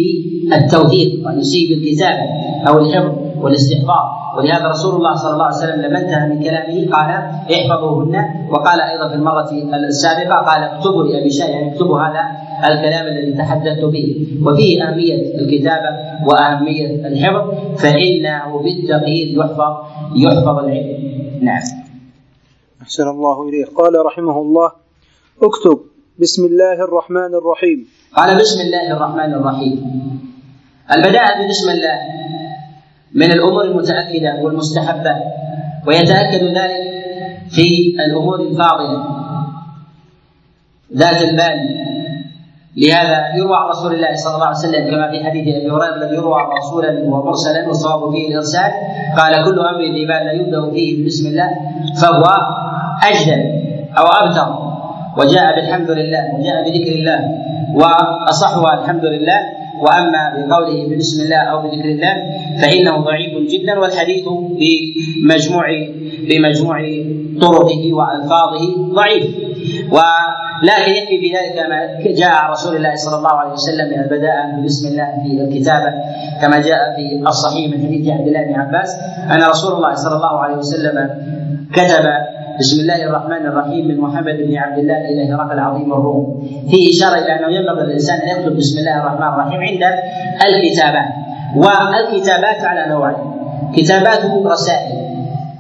[SPEAKER 2] بالتوثيق وان يوصيه بالكتابة أو الحفظ والاستحضار ولهذا رسول الله صلى الله عليه وسلم لما انتهى من كلامه قال احفظوهن. وقال أيضا في المرة السابقة قال اكتبوا لأبي شاه يعني اكتبوا هذا الكلام الذي تحدثت به. وفيه أهمية الكتابة وأهمية الحفظ فإنه بالتقييد يحفظ يحفظ العلم. نعم.
[SPEAKER 1] أحسن الله اليه قال رحمه الله اكتب بسم الله الرحمن الرحيم.
[SPEAKER 2] قال بسم الله الرحمن الرحيم. البداء بسم الله. من الأمور المتأكدة والمستحبة ويتأكد ذلك في الأمور الفاضلة. ذات البال لهذا يروى عن رسول الله صلى الله عليه وسلم كما في حديث أبي هريرة الذي يروى موصولا ومرسلا والصواب فيه الإرسال. قال كل أمر ذي بال لا يبدأ فيه بسم الله فهو أجدل أو ابتر وجاء بالحمد لله وجاء بذكر الله واصحها الحمد لله. وأما بقوله بسم الله أو بذكر الله فإنه ضعيف جدا والحديث بمجموع بمجموع طرقه وألفاظه ضعيف. ولكن يكفي في ذلك ما جاء رسول الله صلى الله عليه وسلم من البداء بسم الله في الكتابة كما جاء في الصحيح من حديث عبد الله بن عباس أن رسول الله صلى الله عليه وسلم كتب بسم الله الرحمن الرحيم من محمد بن عبد الله إلى هرقل عظيم الروم فيه اشاره إلى انه ينبغي للانسان ان يكتب بسم الله الرحمن الرحيم عند الكتابات والكتابات على نوعين كتابات رسائل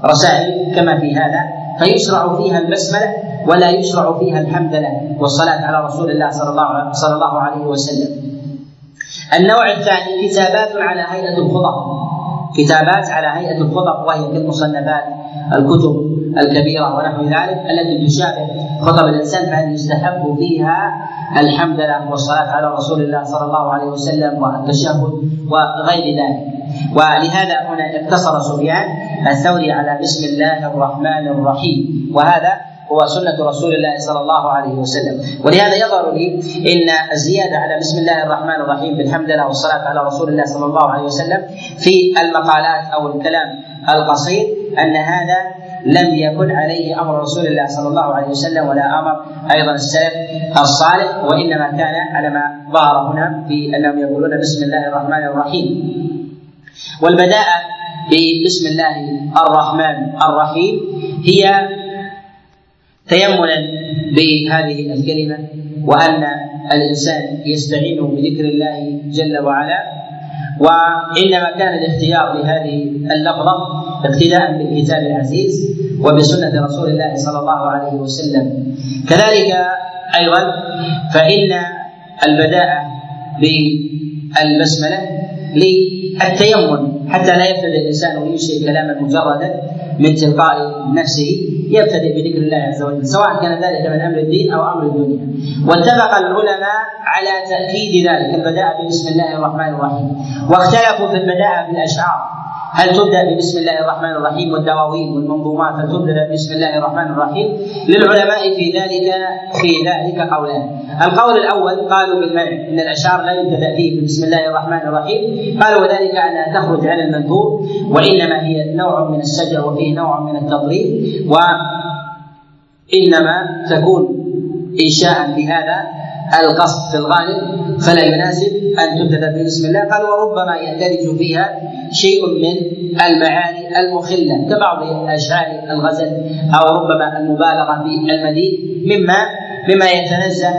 [SPEAKER 2] رسائل كما في هذا فيشرع فيها البسمله ولا يشرع فيها الحمدلله والصلاه على رسول الله صلى الله صلى الله عليه وسلم النوع الثاني كتابات على هيئه الخطب كتابات على هيئه الخطب وهي كالمصنفات الكتب الكبيرة ونحو ذلك التي تشابه خطب الإنسان فهل يستحب فيها الحمد لله والصلاة على رسول الله صلى الله عليه وسلم والتشهد وغير ذلك. ولهذا هنا اقتصر سفيان الثوري على بسم الله الرحمن الرحيم وهذا هو سنة رسول الله صلى الله عليه وسلم. ولهذا يظهر لي أن الزيادة على بسم الله الرحمن الرحيم بالحمد لله والصلاة على رسول الله صلى الله عليه وسلم في المقالات أو الكلام القصير أن هذا لم يكن عليه أمر رسول الله صلى الله عليه وسلم ولا أمر أيضا السلف الصالح وإنما كان على ما ظهر هنا في أنهم يقولون بسم الله الرحمن الرحيم. والبداءة بسم الله الرحمن الرحيم هي تيمنا بهذه الكلمة وأن الإنسان يستعين بذكر الله جل وعلا وإنما كان الاختيار لهذه اللفظة اقتداء بالكتاب العزيز وبسنة رسول الله صلى الله عليه وسلم. كذلك أيضا فإن البداءه بالبسملة للتيمم حتى لا يبتدئ الإنسان وينشئ كلاما مجردا من تلقاء نفسه يبتدئ بذكر الله عز وجل سواء كان ذلك من أمر الدين أو أمر الدنيا. واتفق العلماء على تأكيد ذلك البداء بسم الله الرحمن الرحيم. واختلفوا في البداء بالأشعار. هل تبدأ بسم الله الرحمن الرحيم والدواوين والمنظومات؟ هل تبدأ بسم الله الرحمن الرحيم للعلماء في ذلك في ذلك قولان. القول الأول قالوا بالمنع إن الأشعار لا يبتدأ فيه بسم الله الرحمن الرحيم. قالوا وذلك انها تخرج عن المنثور وإنما هي نوع من الشجر وفيه نوع من التضريب وانما تكون إنشاء لهذا القصد في الغالب فلا يناسب أن تبتدأ بسم الله. قال وربما يندرج فيها شيء من المعاني المخلة كبعض أشعار الغزل أو ربما المبالغة في المديح مما مما يتنزه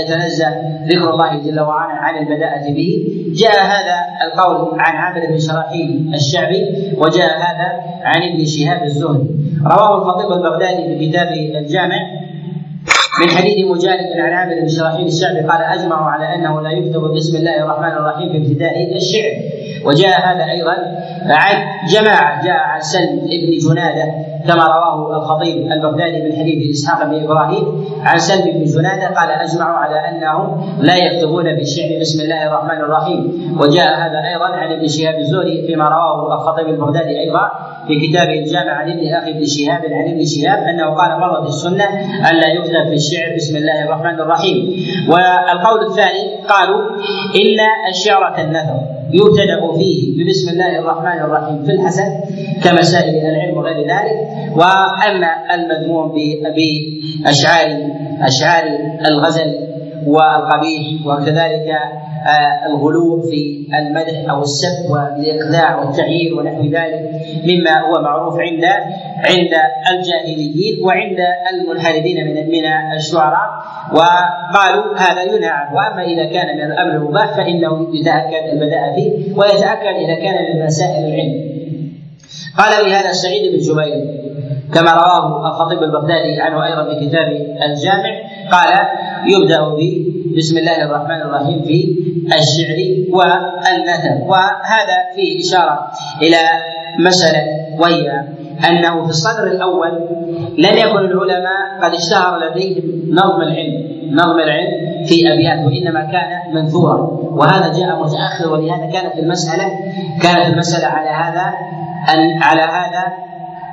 [SPEAKER 2] يتنزه ذكر الله جل وعلا عن البداءة به. جاء هذا القول عن عامر بن شراحيل الشعبي وجاء هذا عن ابن شهاب الزهري. رواه الخطيب البغدادي في كتابه الجامع من حديث مجالد بن شراحيل الشعبي قال أجمعوا على أنه لا يكتب بسم الله الرحمن الرحيم في ابتداء الشعر. وجاء هذا أيضا عن جماعة جاء عن سلم بن جنادة كما رواه الخطيب البغدادي من حديث إسحاق بن إبراهيم عن سلم بن جنادة قال اجمعوا على أنهم لا يكتبون بالشعر بسم الله الرحمن الرحيم. وجاء هذا أيضا عن ابن شهاب الزهري فيما رواه الخطيب البغدادي أيضا في كتابه الجامع عن ابن أخي ابن شهاب عن ابن شهاب أنه قال مرت السنة الا يكتب في الشعر بسم الله الرحمن الرحيم. والقول الثاني قالوا إن الشعر كالنثر يبتدأ فيه ببسم الله الرحمن الرحيم في الحسن كمسائل العلم وغير ذلك. وأما المذموم باشعار اشعار الغزل والقبيح وكذلك آه، الغلو في المدح أو السب والإقناع والتعيير ونحو ذلك مما هو معروف عند عند الجاهليين وعند المنحرفين من من الشعراء. وقالوا هذا ينهى عنه وأما إذا كان من الأمر المباح فإنه يتأكد البداء فيه ويتأكد إذا كان من مسائل العلم. قال لي هذا سعيد بن جبير كما رواه الخطيب البغدادي عنه أيضا في كتاب الجامع قال يبدأ بسم الله الرحمن الرحيم في الشعر والنثر وهذا فيه إشارة إلى مسألة وهي أنه في الصدر الأول لم يكن العلماء قد اشتهر لديهم نظم العلم نظم العلم في أبيات وإنما كان منثورا. وهذا جاء متاخر ولهذا كانت المسألة كانت المسألة على هذا أن على هذا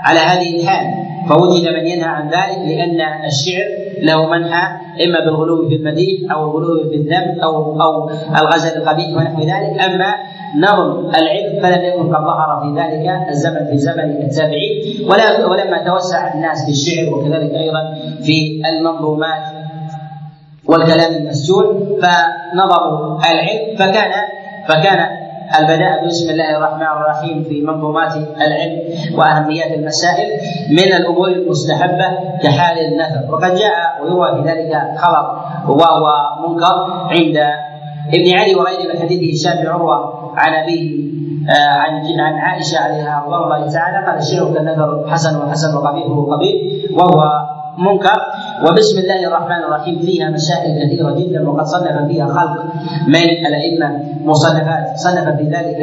[SPEAKER 2] على هذه الحال. فوجد من ينهى عن ذلك لأن الشعر له منهى إما بالغلو في المديح أو الغلو في الذم أو أو الغزل القبيح ونحو ذلك. أما نظم العلم فلم يكن قد ظهر في ذلك الزمن في زمن التابعين. ولا ولما توسع الناس في الشعر وكذلك أيضا في المنظومات والكلام المسجون فنظروا العلم. فكان فكان البداء بسم الله الرحمن الرحيم. في منظومات العلم وأهميات المسائل من الأمور المستحبة كحال النثر. وقد جاء ويروى في ذلك خبر وهو منكر عند ابن علي وغيره من حديث هشام بن عروة عن أبيه آه، عن عن عائشة عليها رضوان الله تعالى. قال الشيء كالنثر حسن وحسن وقبيحه قبيح وهو منكر. وبسم الله الرحمن الرحيم. فيها مسائل كثيرة جدا وقد صنف فيها خلق من الأئمة مصنفات. صنف في ذلك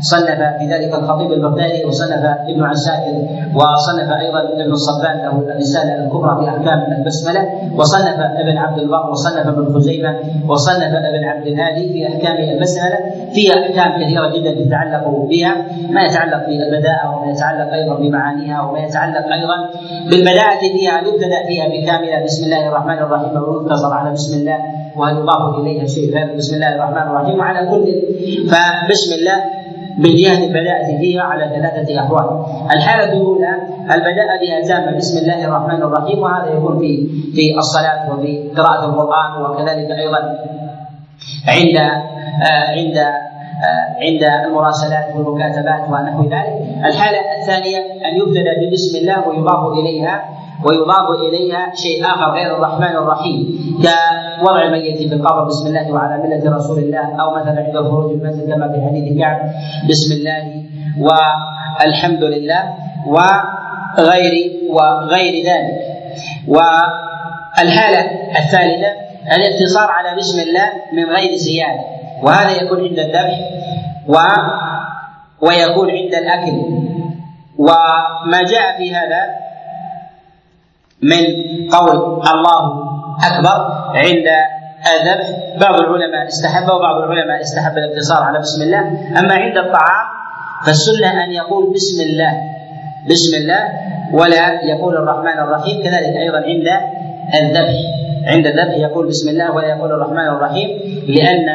[SPEAKER 2] صنف في ذلك الخطيب البغدادي وصنف ابن عساكر وصنف أيضا ابن الصبان له الرسالة الكبرى في أحكام البسملة وصنف ابن عبد البر وصنف ابن خزيمة وصنف ابن عبد الهادي في أحكام البسملة فيها أحكام كثيرة جدا تتعلق بها ما يتعلق بالبداءة وما يتعلق أيضا بمعانيها وما يتعلق أيضا بالبداءة فيها يبتدأ فيها بكاملة. بسم الله الرحمن الرحيم. ويقتصر على بسم الله وهل يضاف إليها شيء. غير بسم الله الرحمن الرحيم. وعلى كل فبسم الله من جهة البداءة فيها على ثلاثة أحوال. الحالة الأولى البداء بها تامة بسم الله الرحمن الرحيم وهذا يكون في في الصلاة وفي قراءة القرآن وكذلك أيضا عند آه عند عند المراسلات والمكاتبات ونحو ذلك. الحالة الثانية أن يبتدأ ببسم الله ويضاف إليها ويضاف إليها شيء آخر غير الرحمن الرحيم. كوضع الميت في القبر بسم الله وعلى ملة رسول الله أو مثلا عند الخروج من المنزل كما في حديث كعب بسم الله والحمد لله وغير وغير ذلك. والحالة الثالثة الاقتصار على بسم الله من غير زيادة. وهذا يكون عند الذبح و ويكون عند الأكل. وما جاء في هذا من قول الله أكبر عند الذبح. بعض العلماء استحب وبعض العلماء استحب الاقتصار على بسم الله. أما عند الطعام فالسنة أن يقول بسم الله. بسم الله ولا يقول الرحمن الرحيم. كذلك أيضا عند الذبح. عند الذبح يقول بسم الله ولا يقول الرحمن الرحيم لأن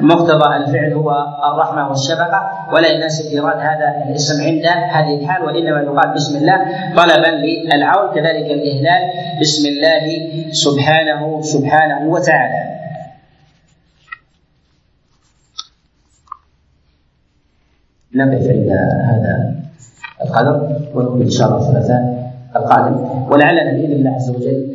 [SPEAKER 2] مقتضى الفعل هو الرحمة والشفقة. ولا يناسب إيراد هذا الاسم عند هذه الحال وإنما يقال بسم الله طلبا للعون كذلك الإهلال بسم الله سبحانه سبحانه وتعالى. نقف عند هذا القدر ونكمل إن شاء الله الثلاثاء القادم. ولعلنا بإذن الله عز وجل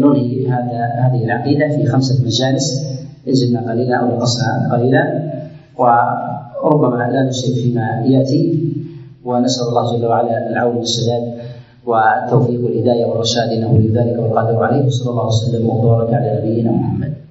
[SPEAKER 2] ننهي هذا هذه العقيدة في خمسة مجالس زدنا قليلا أو نقصنا قليلا. وربما لا نشرك فيما يأتي. ونسأل الله جل وعلا العون والسداد والتوفيق والهداية والرشاد إنه لذلك والقادر عليه. وصلى الله وسلم وبارك على نبينا محمد.